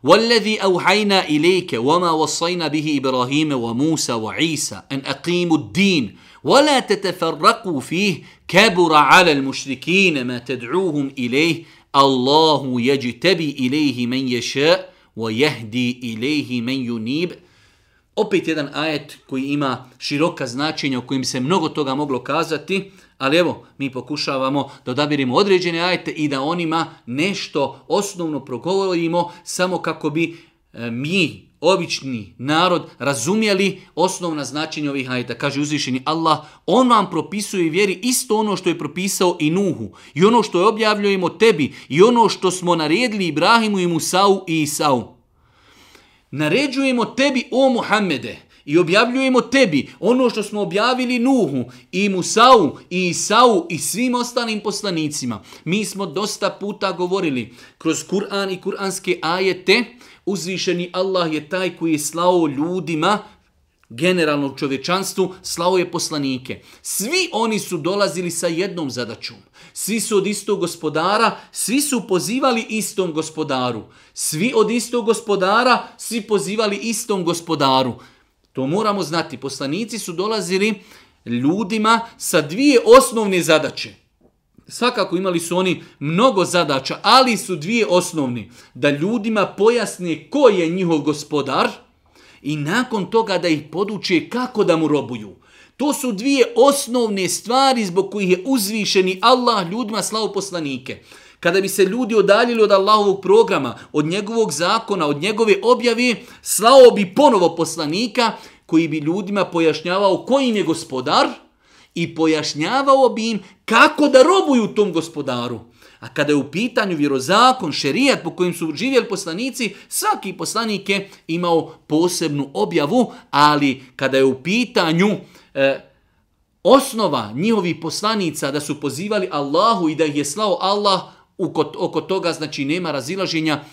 S1: والذي أوحينا إليك وما وصينا به إبراهيم وموسى وعيسى أن أقيموا الدين ولا تتفرقوا فيه كبر على المشركين ما تدعوهم إليه الله يجتبي إليه من يشاء ويهدي إليه من ينيب opet jedan ajet koji ima široka značenja o kojim se mnogo toga moglo kazati, ali evo, mi pokušavamo da odabirimo određene ajete i da onima nešto osnovno progovorimo samo kako bi e, mi, obični narod, razumjeli osnovna značenja ovih ajeta. Kaže uzvišeni Allah, on vam propisuje i vjeri isto ono što je propisao i Nuhu, i ono što je objavljujemo tebi, i ono što smo naredili Ibrahimu i Musau i Isau naređujemo tebi o Muhammede i objavljujemo tebi ono što smo objavili Nuhu i Musau i Isau i svim ostalim poslanicima. Mi smo dosta puta govorili kroz Kur'an i kur'anske ajete uzvišeni Allah je taj koji je slao ljudima generalno u čovečanstvu, slao je poslanike. Svi oni su dolazili sa jednom zadaćom. Svi su od istog gospodara, svi su pozivali istom gospodaru. Svi od istog gospodara, svi pozivali istom gospodaru. To moramo znati. Poslanici su dolazili ljudima sa dvije osnovne zadaće. Svakako imali su oni mnogo zadaća, ali su dvije osnovne. Da ljudima pojasne ko je njihov gospodar, gospodar, i nakon toga da ih poduče kako da mu robuju. To su dvije osnovne stvari zbog kojih je uzvišeni Allah ljudima slavu poslanike. Kada bi se ljudi odaljili od Allahovog programa, od njegovog zakona, od njegove objave, slao bi ponovo poslanika koji bi ljudima pojašnjavao kojim je gospodar i pojašnjavao bi im kako da robuju tom gospodaru. A kada je u pitanju vjerozakon, šerijat po kojim su živjeli poslanici, svaki poslanik je imao posebnu objavu, ali kada je u pitanju e, osnova njihovih poslanica da su pozivali Allahu i da ih je slao Allah, oko, oko toga znači nema razilaženja,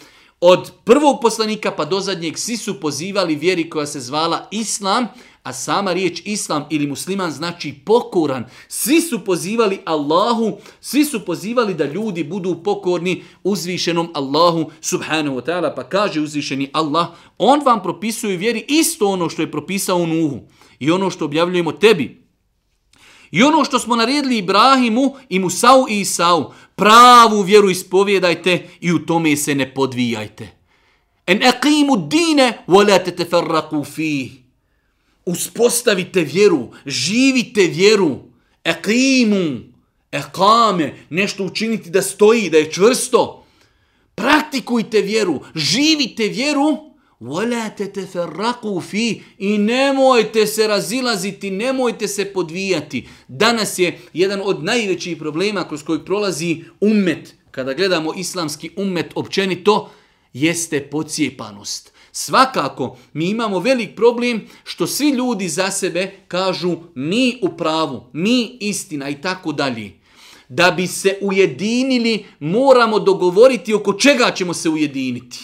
S1: od prvog poslanika pa do zadnjeg svi su pozivali vjeri koja se zvala Islam, A sama riječ islam ili musliman znači pokoran. Svi su pozivali Allahu, svi su pozivali da ljudi budu pokorni uzvišenom Allahu subhanahu wa ta'ala. Pa kaže uzvišeni Allah, on vam propisuje vjeri isto ono što je propisao Nuhu i ono što objavljujemo tebi. I ono što smo naredili Ibrahimu i Musau i Isau, pravu vjeru ispovjedajte i u tome se ne podvijajte. En aqimu dine, wa la te teferraku fihi uspostavite vjeru, živite vjeru, ekimu, ekame, nešto učiniti da stoji, da je čvrsto, praktikujte vjeru, živite vjeru, Vola te te fi i nemojte se razilaziti, nemojte se podvijati. Danas je jedan od najvećih problema kroz koji prolazi ummet, kada gledamo islamski ummet općenito, jeste pocijepanost. Svakako, mi imamo velik problem što svi ljudi za sebe kažu mi u pravu, mi istina i tako dalje. Da bi se ujedinili, moramo dogovoriti oko čega ćemo se ujediniti.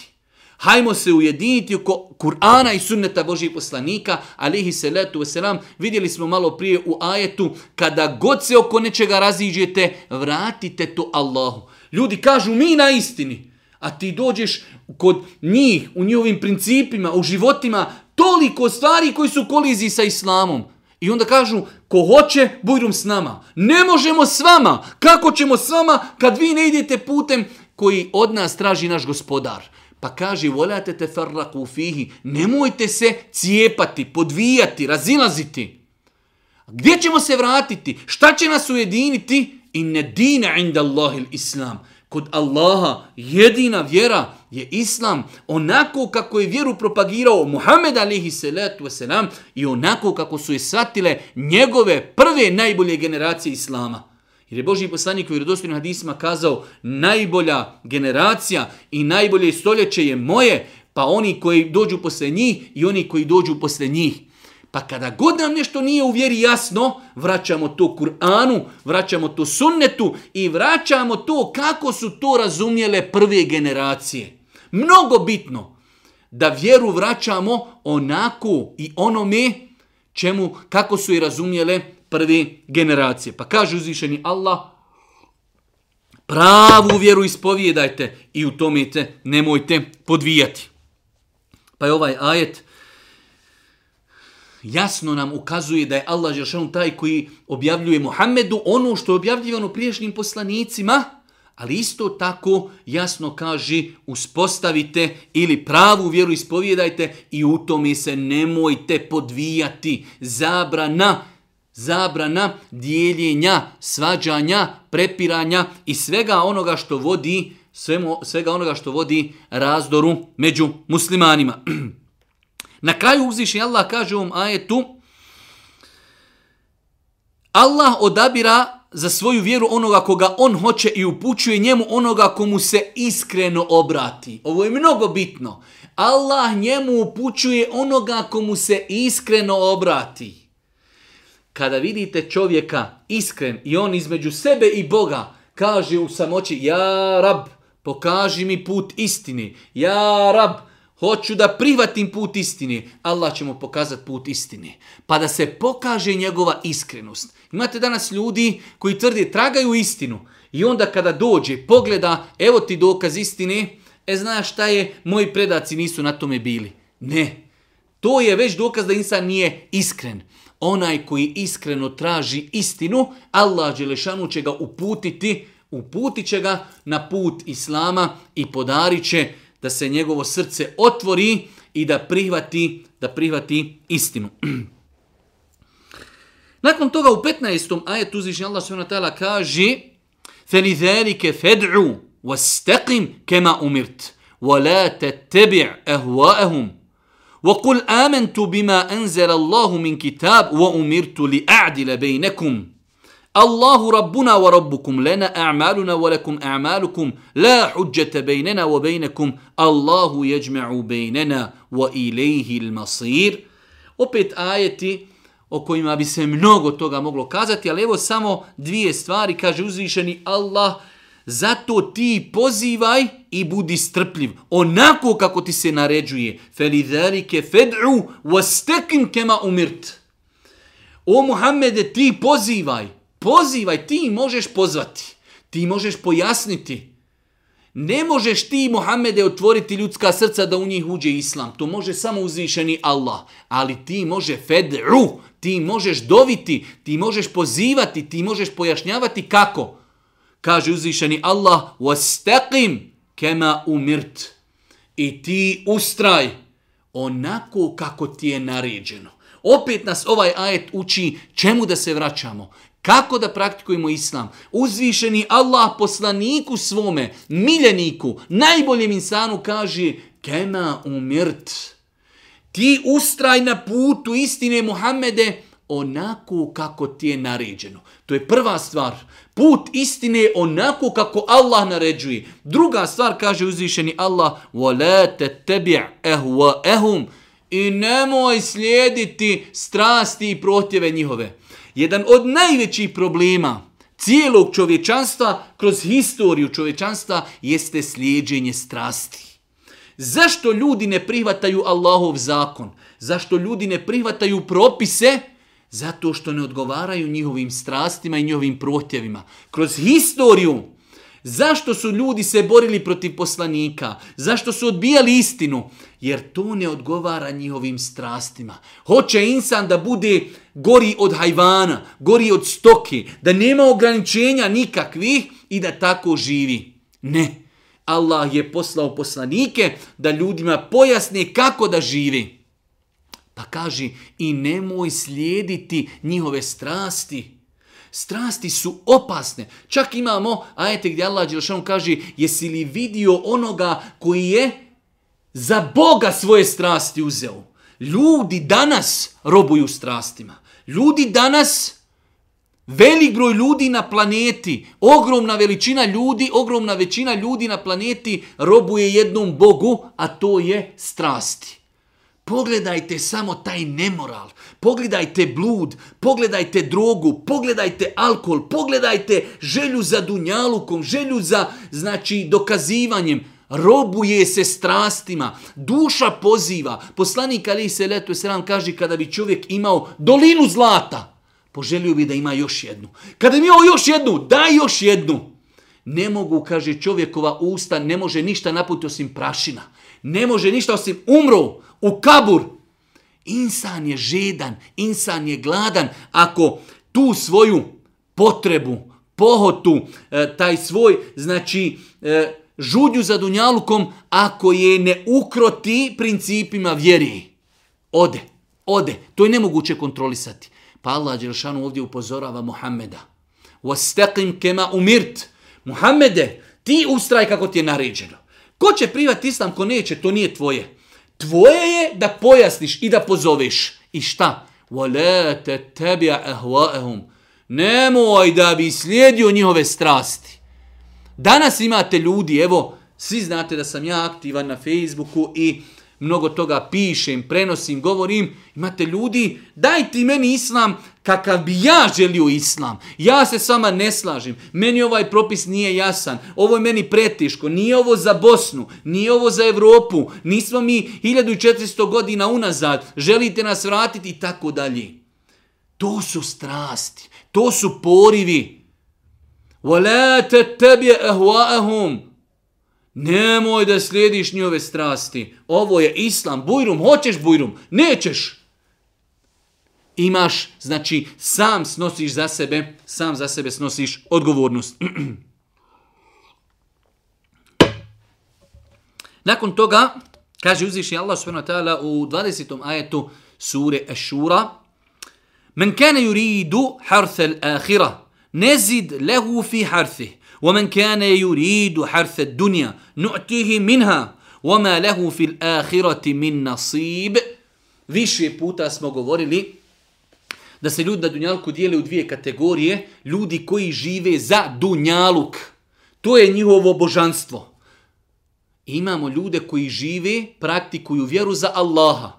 S1: Hajmo se ujediniti oko Kur'ana i sunneta Božih poslanika, alihi salatu wasalam, vidjeli smo malo prije u ajetu, kada god se oko nečega raziđete, vratite to Allahu. Ljudi kažu mi na istini, A ti dođeš kod njih, u njihovim principima, u životima, toliko stvari koji su kolizi sa islamom. I onda kažu, ko hoće, budu s nama. Ne možemo s vama. Kako ćemo s vama kad vi ne idete putem koji od nas traži naš gospodar? Pa kaže, voljate te farlaku u fihi, nemojte se cijepati, podvijati, razilaziti. Gdje ćemo se vratiti? Šta će nas ujediniti? inne dine inda Allahi l-Islam. Kod Allaha jedina vjera je Islam onako kako je vjeru propagirao Muhammed alihi salatu wasalam i onako kako su je shvatile njegove prve najbolje generacije Islama. Jer je Boži poslanik u irodostojnim hadisima kazao najbolja generacija i najbolje stoljeće je moje, pa oni koji dođu posle njih i oni koji dođu posle njih. Pa kada god nam nešto nije u vjeri jasno, vraćamo to Kur'anu, vraćamo to sunnetu i vraćamo to kako su to razumjele prve generacije. Mnogo bitno da vjeru vraćamo onako i onome čemu, kako su je razumjele prve generacije. Pa kaže uzvišeni Allah, pravu vjeru ispovijedajte i u tome te nemojte podvijati. Pa je ovaj ajet jasno nam ukazuje da je Allah Žešanu taj koji objavljuje Muhammedu ono što je objavljivano priješnjim poslanicima, ali isto tako jasno kaže uspostavite ili pravu vjeru ispovjedajte i u tome se nemojte podvijati zabrana zabrana dijeljenja, svađanja, prepiranja i svega onoga što vodi svemu, svega onoga što vodi razdoru među muslimanima. [clears throat] Na kraju uzvišenja Allah kaže u ovom ajetu Allah odabira za svoju vjeru onoga koga on hoće i upućuje njemu onoga komu se iskreno obrati. Ovo je mnogo bitno. Allah njemu upućuje onoga komu se iskreno obrati. Kada vidite čovjeka iskren i on između sebe i Boga kaže u samoći Ja Rab, pokaži mi put istini. Ja Rab, pokaži hoću da prihvatim put istine, Allah će mu pokazati put istine. Pa da se pokaže njegova iskrenost. Imate danas ljudi koji tvrdi, tragaju istinu. I onda kada dođe, pogleda, evo ti dokaz istine, e znaš šta je, moji predaci nisu na tome bili. Ne, to je već dokaz da insan nije iskren. Onaj koji iskreno traži istinu, Allah Đelešanu će ga uputiti, uputit će ga na put Islama i podarit će da se njegovo srce otvori i da prihvati, da prihvati istinu. [clears throat] Nakon toga u 15. ajet uzvišnji Allah s.w.t. kaže فَلِذَلِكَ فَدْعُ وَاسْتَقِمْ كَمَا أُمِرْتْ وَلَا تَتَّبِعْ أَهْوَاءَهُمْ وَقُلْ آمَنْتُ بِمَا أَنْزَلَ اللَّهُ مِنْ كِتَابُ وَأُمِرْتُ لِأَعْدِلَ بَيْنَكُمْ Allahu rabbuna wa rabbukum lana a'maluna wa lakum a'malukum la hujjata baynana wa baynakum Allahu yajma'u baynana wa ilayhi al-masir opet ajeti o kojima bi se mnogo toga moglo kazati ali evo samo dvije stvari kaže uzvišeni Allah zato ti pozivaj i budi strpljiv onako kako ti se naređuje felizalike fed'u wastakim kama umirt O Muhammede, ti pozivaj, pozivaj, ti možeš pozvati, ti možeš pojasniti. Ne možeš ti, Muhammede, otvoriti ljudska srca da u njih uđe islam. To može samo uzvišeni Allah. Ali ti može fedru, ti možeš doviti, ti možeš pozivati, ti možeš pojašnjavati kako. Kaže uzvišeni Allah, وَسْتَقِمْ kema umirt. I ti ustraj onako kako ti je naređeno. Opet nas ovaj ajet uči čemu da se vraćamo. Kako da praktikujemo islam? Uzvišeni Allah poslaniku svome, miljeniku, najboljem insanu kaže Kema umirt. Ti ustraj na putu istine Muhammede onako kako ti je naređeno. To je prva stvar. Put istine je onako kako Allah naređuje. Druga stvar kaže uzvišeni Allah Volete tebi ehu ehum i nemoj slijediti strasti i protjeve njihove jedan od najvećih problema cijelog čovječanstva kroz historiju čovječanstva jeste slijedženje strasti. Zašto ljudi ne prihvataju Allahov zakon? Zašto ljudi ne prihvataju propise? Zato što ne odgovaraju njihovim strastima i njihovim protjevima. Kroz historiju, zašto su ljudi se borili protiv poslanika? Zašto su odbijali istinu? jer to ne odgovara njihovim strastima. Hoće insan da bude gori od hajvana, gori od stoke, da nema ograničenja nikakvih i da tako živi. Ne. Allah je poslao poslanike da ljudima pojasne kako da živi. Pa kaže i nemoj slijediti njihove strasti. Strasti su opasne. Čak imamo ajete gdje Allah Đelšanu kaže jesi li vidio onoga koji je uh, za Boga svoje strasti uzeo. Ljudi danas robuju strastima. Ljudi danas, velik broj ljudi na planeti, ogromna veličina ljudi, ogromna većina ljudi na planeti robuje jednom Bogu, a to je strasti. Pogledajte samo taj nemoral, pogledajte blud, pogledajte drogu, pogledajte alkohol, pogledajte želju za dunjalukom, želju za znači dokazivanjem robuje se strastima, duša poziva. Poslanik Ali se letu sram kaže kada bi čovjek imao dolinu zlata, poželio bi da ima još jednu. Kada bi imao još jednu, daj još jednu. Ne mogu, kaže čovjekova usta, ne može ništa naputi osim prašina. Ne može ništa osim umru u kabur. Insan je žedan, insan je gladan. Ako tu svoju potrebu, pohotu, e, taj svoj, znači, e, žudju za dunjalukom ako je ne ukroti principima vjeri. Ode, ode. To je nemoguće kontrolisati. Pa Allah Đelšanu ovdje upozorava Muhammeda. Ustekim kema umirt. Muhammede, ti ustraj kako ti je naređeno. Ko će privat islam, ko neće, to nije tvoje. Tvoje je da pojasniš i da pozoveš. I šta? Volete tebi ahvaehum. Nemoj da bi slijedio njihove strasti. Danas imate ljudi, evo, svi znate da sam ja aktivan na Facebooku i mnogo toga pišem, prenosim, govorim, imate ljudi, dajte meni islam kakav bi ja želio islam. Ja se s vama ne slažem, meni ovaj propis nije jasan, ovo je meni pretiško, nije ovo za Bosnu, nije ovo za Evropu, nismo mi 1400 godina unazad, želite nas vratiti i tako dalje. To su strasti, to su porivi, to وَلَا تَتَّبِيَ أَهْوَاءَهُمْ Nemoj da slijediš njove strasti. Ovo je islam. Bujrum, hoćeš bujrum? Nećeš. Imaš, znači, sam snosiš za sebe, sam za sebe snosiš odgovornost. [clears throat] Nakon toga, kaže uzvišnji Allah subhanahu wa ta'ala u 20. ajetu sure Ashura, Men kene yuridu harthel ahirah, nezid lehu fi harthih, wa man kane yuridu harthad dunja, nu'tihi minha, wa ma lehu fil ahirati min nasib. Više puta smo govorili da se ljudi na Dunjalku dijele u dvije kategorije, ljudi koji žive za Dunjaluk. To je njihovo božanstvo. Imamo ljude koji žive, praktikuju vjeru za Allaha.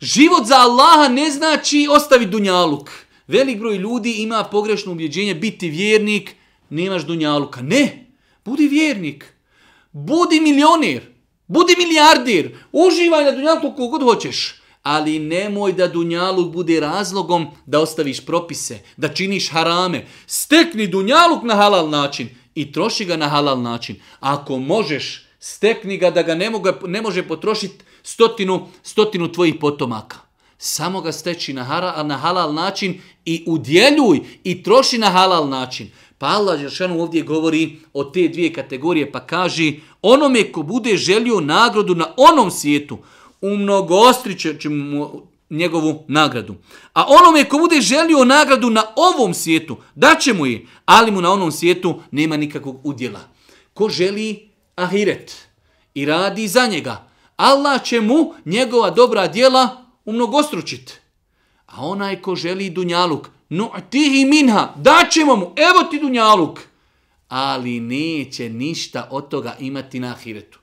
S1: Život za Allaha ne znači ostavi Dunjaluk. Dunjaluk. Velik broj ljudi ima pogrešno ubjeđenje biti vjernik, nemaš dunjaluka. Ne, budi vjernik. Budi milionir, budi milijardir, uživaj na dunjaluku kog god hoćeš. Ali nemoj da dunjaluk bude razlogom da ostaviš propise, da činiš harame. Stekni dunjaluk na halal način i troši ga na halal način. Ako možeš, stekni ga da ga ne, moga, ne može potrošiti stotinu, stotinu tvojih potomaka samo ga steći na, hara, na halal način i udjeljuj i troši na halal način. Pa Allah Žešanu ovdje govori o te dvije kategorije pa kaže onome ko bude želio nagradu na onom svijetu, umnogostriće mu njegovu nagradu. A onome ko bude želio nagradu na ovom svijetu, daće mu je, ali mu na onom svijetu nema nikakvog udjela. Ko želi ahiret i radi za njega, Allah će mu njegova dobra djela umnogostručit. A onaj ko želi dunjaluk, no ti i minha, daćemo mu, evo ti dunjaluk. Ali neće ništa od toga imati na ahiretu.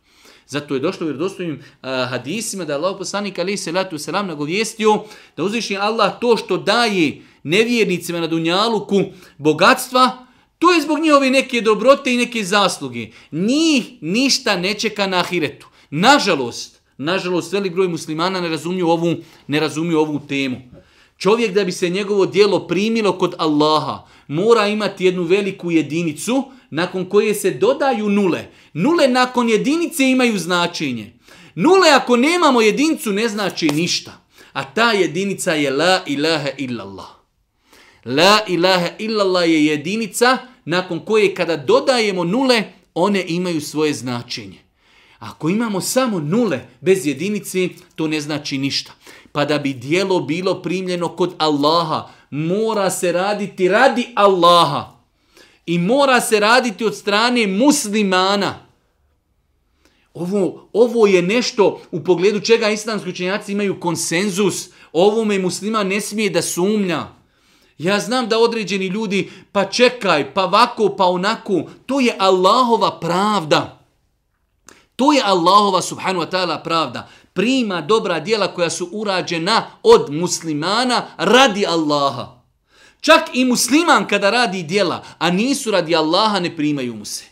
S1: Zato je došlo u vjerodostojnim uh, hadisima da Allah poslanik alaihi salatu wasalam nagovijestio da uzvišnji Allah to što daje nevjernicima na dunjaluku bogatstva, to je zbog njihove neke dobrote i neke zasluge. Njih ništa ne čeka na ahiretu. Nažalost, Nažalost, velik broj muslimana ne razumiju ovu, ne razumiju ovu temu. Čovjek da bi se njegovo dijelo primilo kod Allaha, mora imati jednu veliku jedinicu nakon koje se dodaju nule. Nule nakon jedinice imaju značenje. Nule ako nemamo jedincu ne znači ništa. A ta jedinica je la ilaha illallah. La ilaha illallah je jedinica nakon koje kada dodajemo nule, one imaju svoje značenje. Ako imamo samo nule bez jedinice, to ne znači ništa. Pa da bi dijelo bilo primljeno kod Allaha, mora se raditi radi Allaha. I mora se raditi od strane muslimana. Ovo, ovo je nešto u pogledu čega islamski učenjaci imaju konsenzus. Ovome muslima ne smije da sumnja. Ja znam da određeni ljudi, pa čekaj, pa vako, pa onako, to je Allahova pravda. To je Allahova subhanu wa ta'ala pravda. Prima dobra dijela koja su urađena od muslimana radi Allaha. Čak i musliman kada radi dijela, a nisu radi Allaha, ne primaju mu se.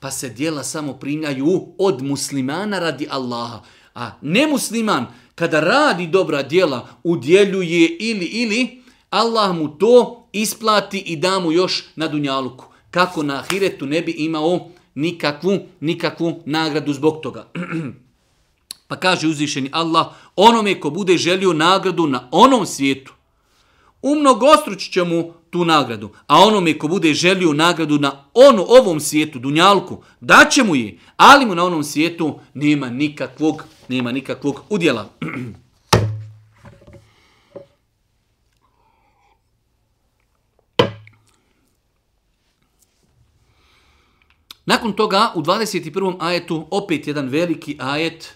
S1: Pa se dijela samo primaju od muslimana radi Allaha. A nemusliman kada radi dobra dijela, udjeljuje ili, ili, Allah mu to isplati i da mu još na dunjaluku. Kako na ahiretu ne bi imao nikakvu, nikakvu nagradu zbog toga. [clears throat] pa kaže uzvišeni Allah, onome ko bude želio nagradu na onom svijetu, umnogostručit će mu tu nagradu, a onome ko bude želio nagradu na onu ovom svijetu, dunjalku, daće mu je, ali mu na onom svijetu nema nikakvog, nema nikakvog udjela. [clears throat] Nakon toga u 21. ajetu opet jedan veliki ajet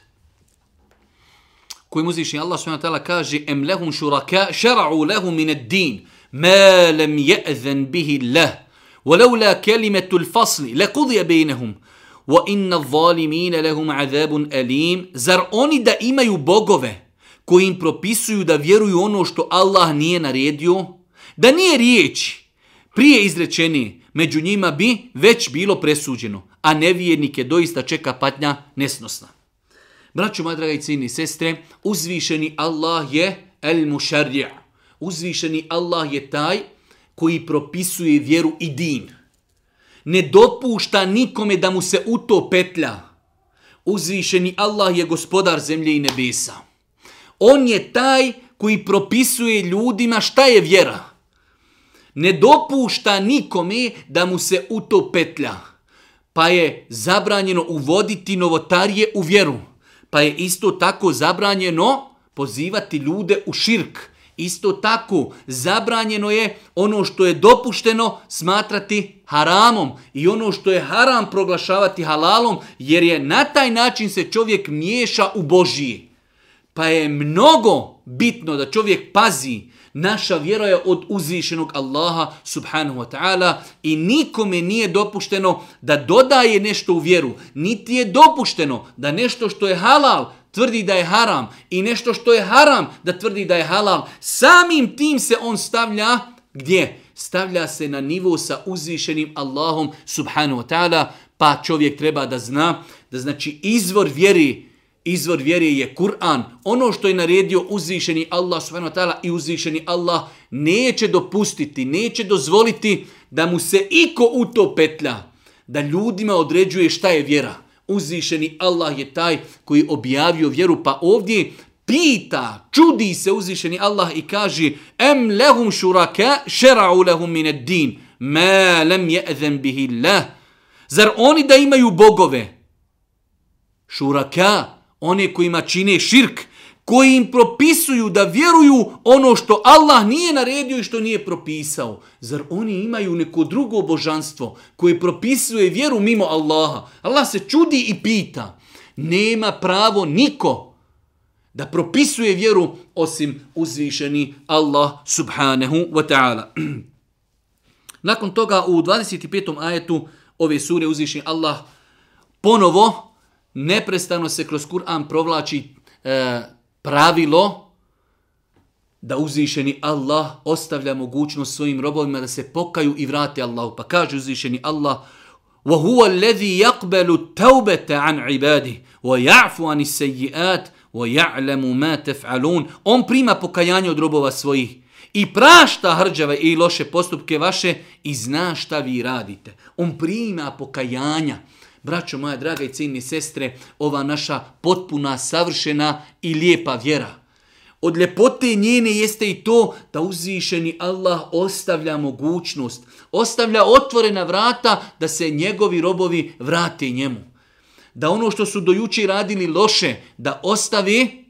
S1: koji muziši Allah s.w.t. kaže em lehum šuraka šara'u lehum min din ma lem je'zen bihi leh ولولا كلمة الفصل لقضي بينهم وإن الظالمين لهم عذاب أليم زر oni da imaju bogove koji im propisuju da vjeruju ono što Allah nije naredio da nije riječ prije izrečenije među njima bi već bilo presuđeno, a nevijednike doista čeka patnja nesnosna. Braćo, moja draga i cijeni sestre, uzvišeni Allah je el mušarja. Uzvišeni Allah je taj koji propisuje vjeru i din. Ne dopušta nikome da mu se u to petlja. Uzvišeni Allah je gospodar zemlje i nebesa. On je taj koji propisuje ljudima šta je vjera ne dopušta nikome da mu se u to petlja. Pa je zabranjeno uvoditi novotarije u vjeru. Pa je isto tako zabranjeno pozivati ljude u širk. Isto tako zabranjeno je ono što je dopušteno smatrati haramom i ono što je haram proglašavati halalom jer je na taj način se čovjek miješa u Božiji. Pa je mnogo bitno da čovjek pazi Naša vjera je od uzvišenog Allaha subhanahu wa ta'ala i nikome nije dopušteno da dodaje nešto u vjeru. Niti je dopušteno da nešto što je halal tvrdi da je haram i nešto što je haram da tvrdi da je halal. Samim tim se on stavlja gdje? Stavlja se na nivo sa uzvišenim Allahom subhanahu wa ta'ala pa čovjek treba da zna da znači izvor vjeri izvor vjere je Kur'an. Ono što je naredio uzvišeni Allah subhanahu wa ta'ala i uzvišeni Allah neće dopustiti, neće dozvoliti da mu se iko u to petlja, da ljudima određuje šta je vjera. Uzvišeni Allah je taj koji objavio vjeru, pa ovdje pita, čudi se uzvišeni Allah i kaže Em lehum šurake, šera'u lehum mine din, me lem je ezen bihi leh. Zar oni da imaju bogove? Šuraka, one kojima čine širk, koji im propisuju da vjeruju ono što Allah nije naredio i što nije propisao. Zar oni imaju neko drugo božanstvo koje propisuje vjeru mimo Allaha? Allah se čudi i pita. Nema pravo niko da propisuje vjeru osim uzvišeni Allah subhanahu wa ta'ala. [clears throat] Nakon toga u 25. ajetu ove sure uzvišeni Allah ponovo neprestano se kroz Kur'an provlači e, pravilo da uzvišeni Allah ostavlja mogućnost svojim robovima da se pokaju i vrate Allahu. Pa kaže uzvišeni Allah وَهُوَ الَّذِي يَقْبَلُ تَوْبَةَ عَنْ عِبَادِهِ وَيَعْفُ عَنِ سَيِّئَاتِ وَيَعْلَمُ مَا تَفْعَلُونَ On prima pokajanje od robova svojih i prašta hrđave i loše postupke vaše i zna šta vi radite. On prima pokajanja. Braćo moja draga i cijenine sestre, ova naša potpuna, savršena i lijepa vjera. Od ljepote njene jeste i to da uzvišeni Allah ostavlja mogućnost, ostavlja otvorena vrata da se njegovi robovi vrate njemu. Da ono što su dojuči radili loše, da ostavi,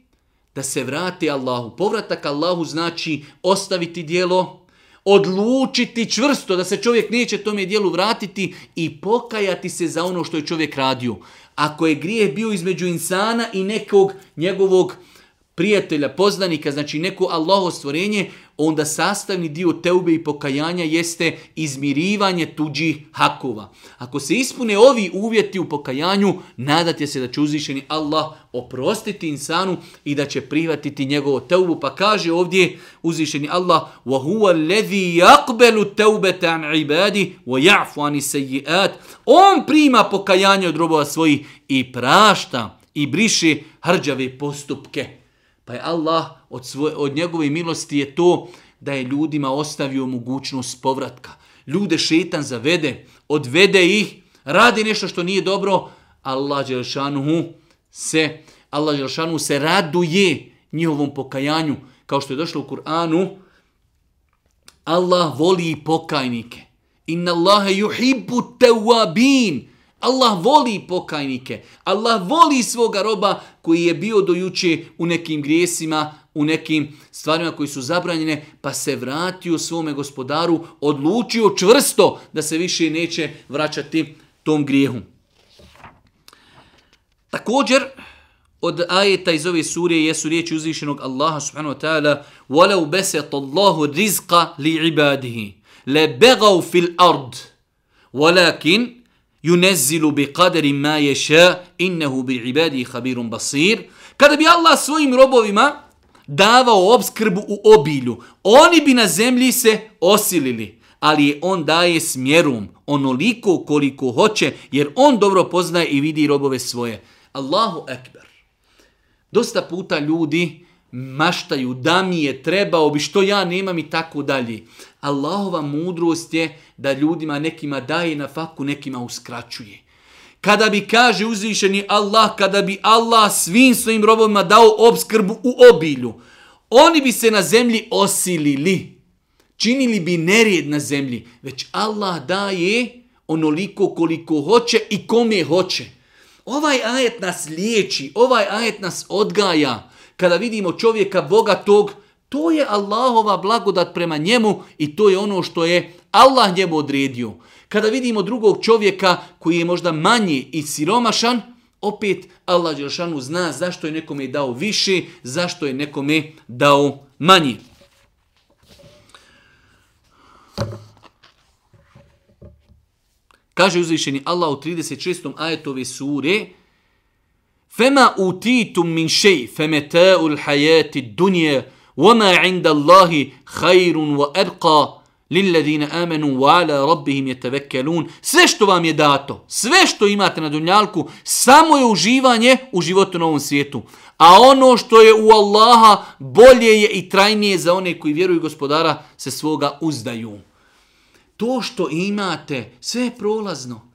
S1: da se vrate Allahu. Povratak Allahu znači ostaviti dijelo, ostaviti odlučiti čvrsto da se čovjek neće tome dijelu vratiti i pokajati se za ono što je čovjek radio. Ako je grijeh bio između insana i nekog njegovog prijatelja, poznanika, znači neko Allaho stvorenje, onda sastavni dio teube i pokajanja jeste izmirivanje tuđih hakova. Ako se ispune ovi uvjeti u pokajanju, nadate se da će uzvišeni Allah oprostiti insanu i da će prihvatiti njegovo teubu. Pa kaže ovdje uzvišeni Allah وَهُوَ الَّذِي يَقْبَلُ تَوْبَةَ عَنْ عِبَادِ وَيَعْفُ عَنِ سَيِّئَاتِ On prima pokajanje od robova svojih i prašta i briši hrđave postupke. Pa je Allah uzvišeni od, svoje, od njegove milosti je to da je ljudima ostavio mogućnost povratka. Ljude šetan zavede, odvede ih, radi nešto što nije dobro, Allah Đelšanuhu se, Allah Đelšanuhu se raduje njihovom pokajanju. Kao što je došlo u Kur'anu, Allah voli pokajnike. Inna Allahe yuhibbu tawabin. Allah voli pokajnike. Allah voli svoga roba koji je bio dojuče u nekim grijesima, u nekim stvarima koji su zabranjene, pa se vratio svome gospodaru, odlučio čvrsto da se više neće vraćati tom grijehu. Također, od ajeta iz ove surije jesu riječi uzvišenog Allaha subhanahu wa ta'ala وَلَوْ بَسَتَ اللَّهُ رِزْقَ لِعِبَادِهِ لَبَغَوْ فِي الْأَرْضِ وَلَكِنْ yunezzilu bi qadri ma yasha innahu bi ibadihi khabirun basir kada bi Allah svojim robovima davao obskrbu u obilju oni bi na zemlji se osilili ali on daje smjerom onoliko koliko hoće jer on dobro poznaje i vidi robove svoje Allahu ekber dosta puta ljudi maštaju, da mi je trebao bi, što ja nemam i tako dalje. Allahova mudrost je da ljudima nekima daje na faku, nekima uskraćuje. Kada bi kaže uzvišeni Allah, kada bi Allah svim svojim robovima dao obskrbu u obilju, oni bi se na zemlji osilili, činili bi nerijed na zemlji, već Allah daje onoliko koliko hoće i kome hoće. Ovaj ajet nas liječi, ovaj ajet nas odgaja, kada vidimo čovjeka bogatog, to je Allahova blagodat prema njemu i to je ono što je Allah njemu odredio. Kada vidimo drugog čovjeka koji je možda manji i siromašan, opet Allah Đeršanu zna zašto je nekome dao više, zašto je nekome dao manji. Kaže uzvišeni Allah u 36. ajetove sure, Fema utitum min šej, femeta ul hajati dunje, vama inda Allahi hajrun wa erqa, lilladine amenu wa ala rabbihim je tevekelun. Sve što vam je dato, sve što imate na dunjalku, samo je uživanje u životu na ovom svijetu. A ono što je u Allaha bolje je i trajnije za one koji vjeruju gospodara se svoga uzdaju. To što imate, sve je prolazno.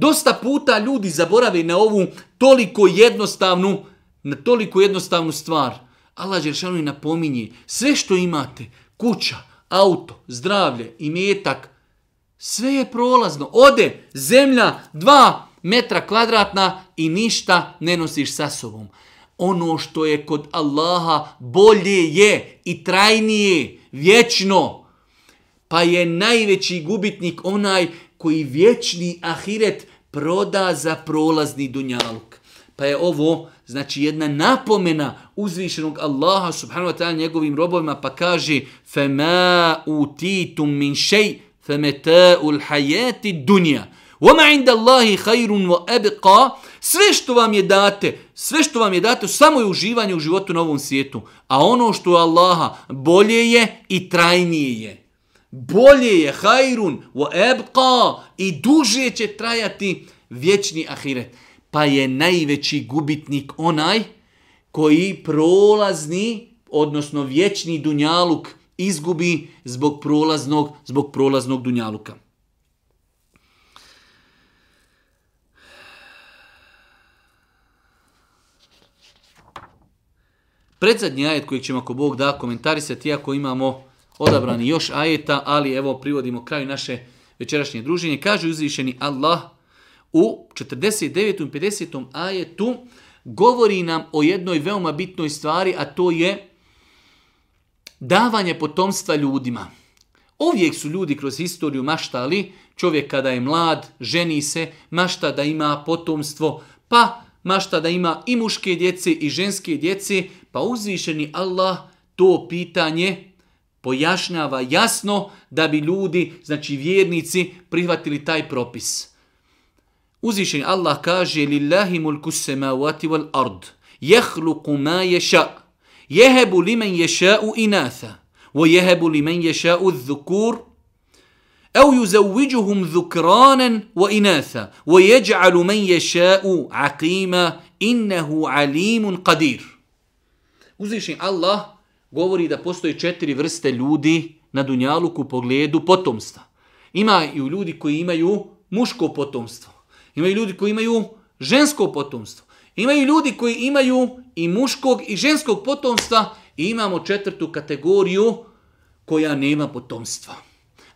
S1: Dosta puta ljudi zaborave na ovu toliko jednostavnu, na toliko jednostavnu stvar. Allah Đeršanu i napominje, sve što imate, kuća, auto, zdravlje, imetak, sve je prolazno. Ode zemlja dva metra kvadratna i ništa ne nosiš sa sobom. Ono što je kod Allaha bolje je i trajnije, vječno. Pa je najveći gubitnik onaj koji vječni ahiret proda za prolazni dunjaluk. Pa je ovo, znači, jedna napomena uzvišenog Allaha subhanahu wa ta'ala njegovim robovima, pa kaže فَمَا أُوْتِيْتُمْ مِنْ شَيْءٍ فَمَتَاءُ الْحَيَاتِ دُنْيَا وَمَا عِنْدَ اللَّهِ خَيْرٌ وَأَبِقَا Sve što vam je date, sve što vam je date, samo je uživanje u životu na ovom svijetu. A ono što je Allaha bolje je i trajnije je bolje je hajrun wa ebqa i duže će trajati vječni ahiret. Pa je najveći gubitnik onaj koji prolazni, odnosno vječni dunjaluk izgubi zbog prolaznog, zbog prolaznog dunjaluka. Predzadnji ajet koji ćemo ako Bog da komentarisati, ako imamo odabrani još ajeta, ali evo privodimo kraju naše večerašnje druženje. Kaže uzvišeni Allah u 49. i 50. ajetu govori nam o jednoj veoma bitnoj stvari, a to je davanje potomstva ljudima. Uvijek su ljudi kroz historiju maštali, čovjek kada je mlad, ženi se, mašta da ima potomstvo, pa mašta da ima i muške djece i ženske djece, pa uzvišeni Allah to pitanje pojašnjava jasno da bi ljudi, znači vjernici, prihvatili taj propis. Uzvišen Allah kaže Lillahi mulku semavati wal ard Jehluku ma ješa Jehebu li men ješa u inatha Wo jehebu li men ješa u dhukur Au yuzawijuhum dhukranen wa inatha Wo jeđalu men ješa u aqima Innehu alimun qadir Uzvišen Allah kaže govori da postoji četiri vrste ljudi na Dunjaluku u pogledu potomstva. Imaju ljudi koji imaju muško potomstvo. Imaju ljudi koji imaju žensko potomstvo. Imaju ljudi koji imaju i muškog i ženskog potomstva i imamo četvrtu kategoriju koja nema potomstva.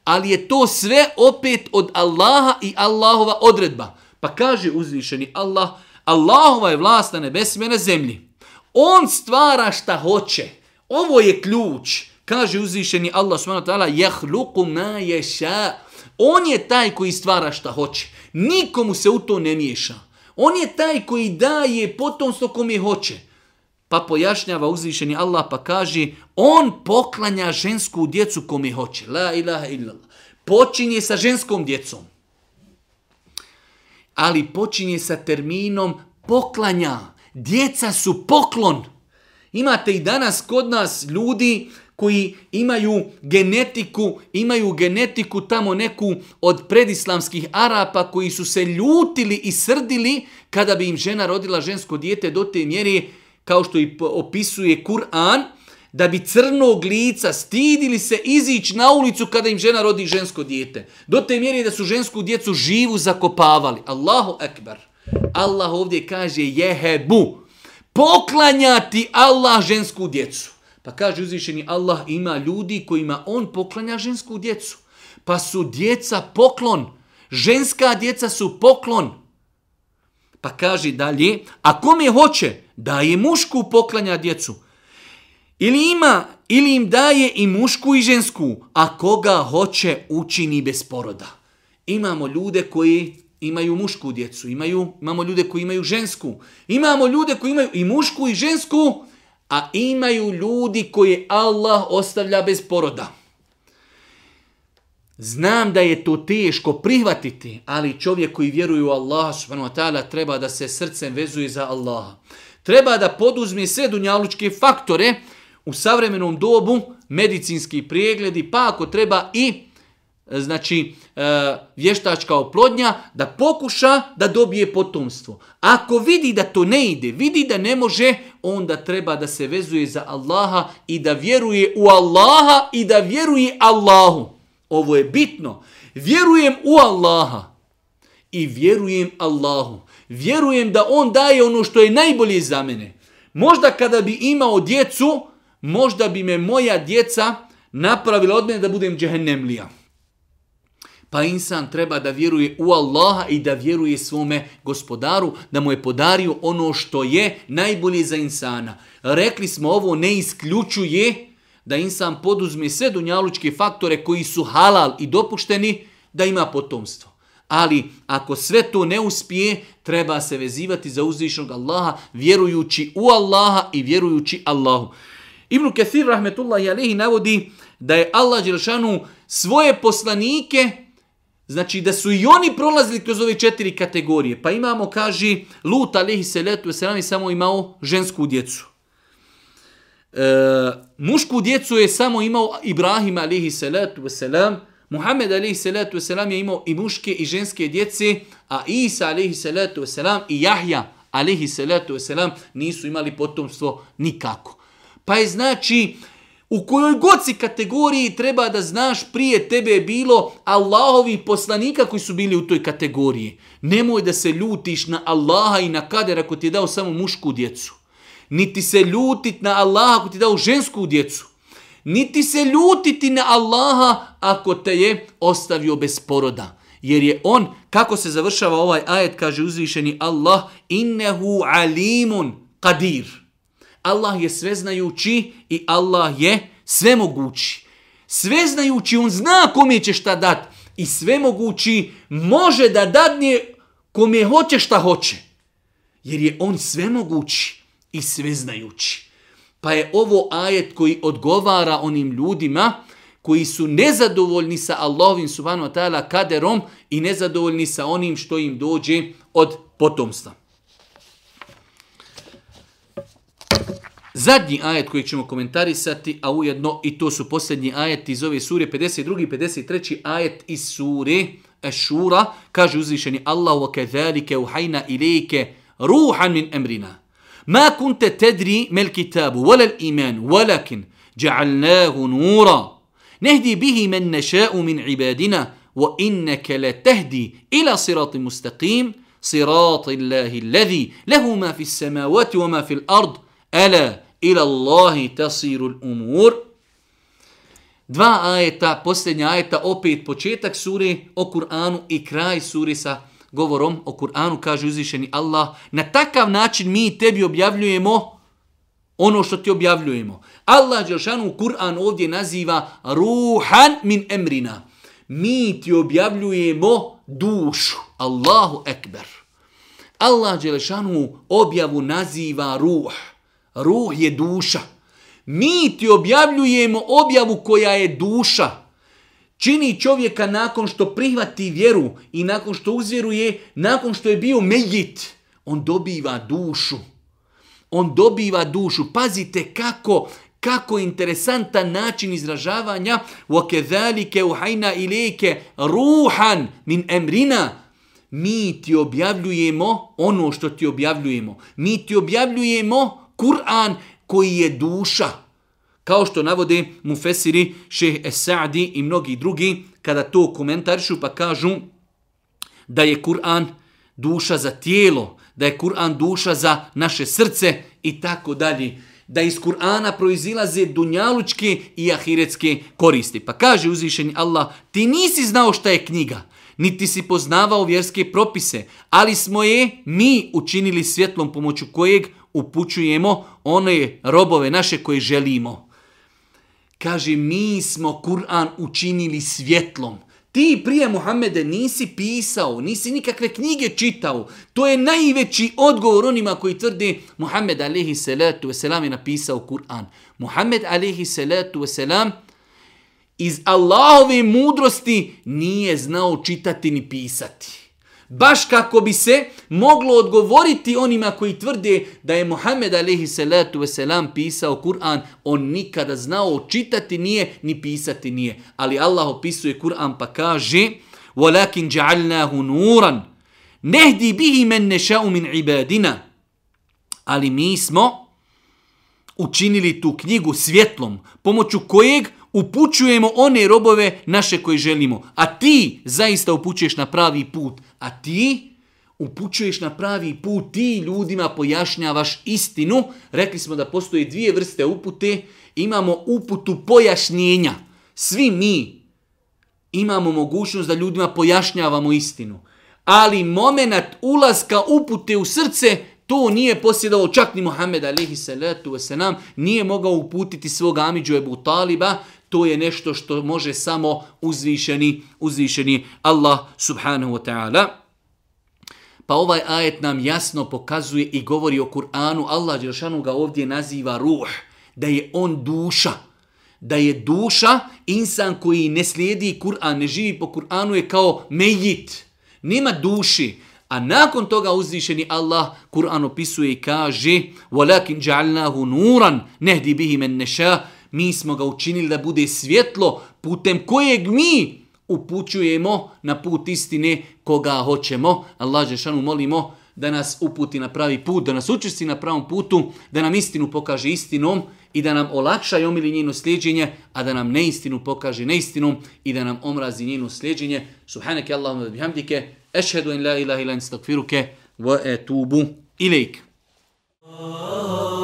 S1: Ali je to sve opet od Allaha i Allahova odredba. Pa kaže uzvišeni Allah, Allahova je vlast na nebesima na zemlji. On stvara šta hoće. Ovo je ključ. Kaže uzvišeni Allah subhanahu wa ta'ala jahluku ma yasha. On je taj koji stvara šta hoće. Nikomu se u to ne miješa. On je taj koji daje potomstvo kom je hoće. Pa pojašnjava uzvišeni Allah pa kaže on poklanja žensku djecu kom je hoće. La ilaha illallah. Počinje sa ženskom djecom. Ali počinje sa terminom poklanja. Djeca su poklon. Poklon. Imate i danas kod nas ljudi koji imaju genetiku, imaju genetiku tamo neku od predislamskih Arapa koji su se ljutili i srdili kada bi im žena rodila žensko dijete do te mjeri kao što i opisuje Kur'an, da bi crnog lica stidili se izići na ulicu kada im žena rodi žensko dijete. Do te mjeri da su žensku djecu živu zakopavali. Allahu ekber. Allah ovdje kaže jehebu. Jehebu poklanjati Allah žensku djecu. Pa kaže uzvišeni Allah ima ljudi kojima on poklanja žensku djecu. Pa su djeca poklon. Ženska djeca su poklon. Pa kaže dalje, a kome hoće da je mušku poklanja djecu? Ili ima, ili im daje i mušku i žensku, a koga hoće učini bez poroda. Imamo ljude koji imaju mušku djecu, imaju, imamo ljude koji imaju žensku, imamo ljude koji imaju i mušku i žensku, a imaju ljudi koje Allah ostavlja bez poroda. Znam da je to teško prihvatiti, ali čovjek koji vjeruje u Allaha subhanahu wa ta'ala treba da se srcem vezuje za Allaha. Treba da poduzme sve dunjalučke faktore u savremenom dobu, medicinski pregledi, pa ako treba i E, znači e, vještačka oplodnja da pokuša da dobije potomstvo. Ako vidi da to ne ide, vidi da ne može, onda treba da se vezuje za Allaha i da vjeruje u Allaha i da vjeruje Allahu. Ovo je bitno. Vjerujem u Allaha i vjerujem Allahu. Vjerujem da on daje ono što je najbolje za mene. Možda kada bi imao djecu, možda bi me moja djeca napravila od mene da budem džehennemlija. lija. Pa insan treba da vjeruje u Allaha i da vjeruje svome gospodaru, da mu je podario ono što je najbolje za insana. Rekli smo ovo ne isključuje da insan poduzme sve dunjalučke faktore koji su halal i dopušteni da ima potomstvo. Ali ako sve to ne uspije, treba se vezivati za uzvišnog Allaha vjerujući u Allaha i vjerujući Allahu. Ibn Kathir rahmetullahi alihi navodi da je Allah Đeršanu svoje poslanike vjerujući Znači da su i oni prolazili kroz ove četiri kategorije. Pa imamo, kaži, Lut alihi seletu je srani samo imao žensku djecu. E, mušku djecu je samo imao Ibrahim alihi seletu je selam. Muhammed alihi seletu je selam je imao i muške i ženske djece, a Isa alihi seletu je selam i Jahja alihi seletu je selam nisu imali potomstvo nikako. Pa je znači, U kojoj god si kategoriji treba da znaš prije tebe je bilo Allahovi poslanika koji su bili u toj kategoriji. Nemoj da se ljutiš na Allaha i na kader ako ti je dao samo mušku djecu. Niti se ljutit na Allaha ako ti je dao žensku djecu. Niti se ljutiti na Allaha ako te je ostavio bez poroda. Jer je on, kako se završava ovaj ajet, kaže uzvišeni Allah, innehu alimun kadir. Kadir. Allah je sveznajući i Allah je svemogući. Sveznajući, on zna kome će šta dat i svemogući može da dadne kome hoće šta hoće. Jer je on svemogući i sveznajući. Pa je ovo ajet koji odgovara onim ljudima koji su nezadovoljni sa Allahovim subhanu wa ta'ala kaderom i nezadovoljni sa onim što im dođe od potomstva. Zadnji ajet koji ćemo komentarisati, a ujedno i to su posljednji ajet iz ove sure, 52. 53. ajet iz sure Ešura, kaže uzvišeni Allah wa kezalike uhajna ilike ruhan min emrina. Ma kunte tedri mel kitabu, wala iman, walakin ja'alnahu nura. Nehdi bihi men neša'u min ibadina, wa inneke le tehdi ila sirati mustaqim, sirati صراط الله الذي له ما في السماوات وما في الأرض ene ila Allahi tasirul umur. Dva ajeta, posljednja ajeta, opet početak suri o Kur'anu i kraj suri sa govorom o Kur'anu, kaže uzvišeni Allah. Na takav način mi tebi objavljujemo ono što ti objavljujemo. Allah Đelšanu Kur'an ovdje naziva ruhan min emrina. Mi ti objavljujemo dušu. Allahu ekber. Allah Đelešanu objavu naziva ruh. Ruh je duša. Mi ti objavljujemo objavu koja je duša. Čini čovjeka nakon što prihvati vjeru i nakon što uzvjeruje, nakon što je bio medjit, on dobiva dušu. On dobiva dušu. Pazite kako kako interesantan način izražavanja wa kedalike uhajna ilike ruhan min emrina mi ti objavljujemo ono što ti objavljujemo mi ti objavljujemo Kur'an koji je duša. Kao što navode Mufesiri, Šeh Esadi i mnogi drugi, kada to komentarišu pa kažu da je Kur'an duša za tijelo, da je Kur'an duša za naše srce i tako dalje. Da iz Kur'ana proizilaze dunjalučke i ahiretske koristi. Pa kaže uzvišeni Allah, ti nisi znao šta je knjiga, niti si poznavao vjerske propise, ali smo je mi učinili svjetlom pomoću kojeg upućujemo one robove naše koje želimo. Kaže, mi smo Kur'an učinili svjetlom. Ti prije Muhammede nisi pisao, nisi nikakve knjige čitao. To je najveći odgovor onima koji tvrde Muhammed alaihi salatu wasalam je napisao Kur'an. Muhammed alaihi salatu wasalam iz Allahove mudrosti nije znao čitati ni pisati. Baš kako bi se moglo odgovoriti onima koji tvrde da je Muhammed alaihi salatu wasalam pisao Kur'an, on nikada znao čitati nije, ni pisati nije. Ali Allah opisuje Kur'an pa kaže وَلَكِنْ جَعَلْنَاهُ نُورًا نَهْدِي بِهِ مَنْ نَشَاءُ مِنْ عِبَادِنَا Ali mi smo učinili tu knjigu svjetlom, pomoću kojeg upućujemo one robove naše koje želimo. A ti zaista upućuješ na pravi put. A ti upućuješ na pravi put, ti ljudima pojašnjavaš istinu. Rekli smo da postoje dvije vrste upute. Imamo uputu pojašnjenja. Svi mi imamo mogućnost da ljudima pojašnjavamo istinu. Ali moment ulaska upute u srce, to nije posjedovao čak ni Muhammed alihi salatu wasalam, nije mogao uputiti svog amiđu Ebu Taliba, to je nešto što može samo uzvišeni, uzvišeni Allah subhanahu wa ta'ala. Pa ovaj ajet nam jasno pokazuje i govori o Kur'anu. Allah Đeršanu ga ovdje naziva ruh, da je on duša. Da je duša, insan koji ne slijedi Kur'an, ne živi po Kur'anu, je kao mejit. Nema duši. A nakon toga uzvišeni Allah Kur'an opisuje i kaže وَلَكِنْ جَعَلْنَاهُ نُورًا نَهْدِ بِهِ مَنْ نَشَاءُ mi smo ga učinili da bude svjetlo putem kojeg mi upućujemo na put istine koga hoćemo. Allah Žešanu molimo da nas uputi na pravi put, da nas učesti na pravom putu, da nam istinu pokaže istinom i da nam olakša i omili njeno sljeđenje, a da nam neistinu pokaže neistinom i da nam omrazi njeno sljeđenje. Subhaneke Allahumma da bihamdike, ešhedu en la ilaha ilan stakfiruke, wa etubu ilaik. Oh, oh, oh.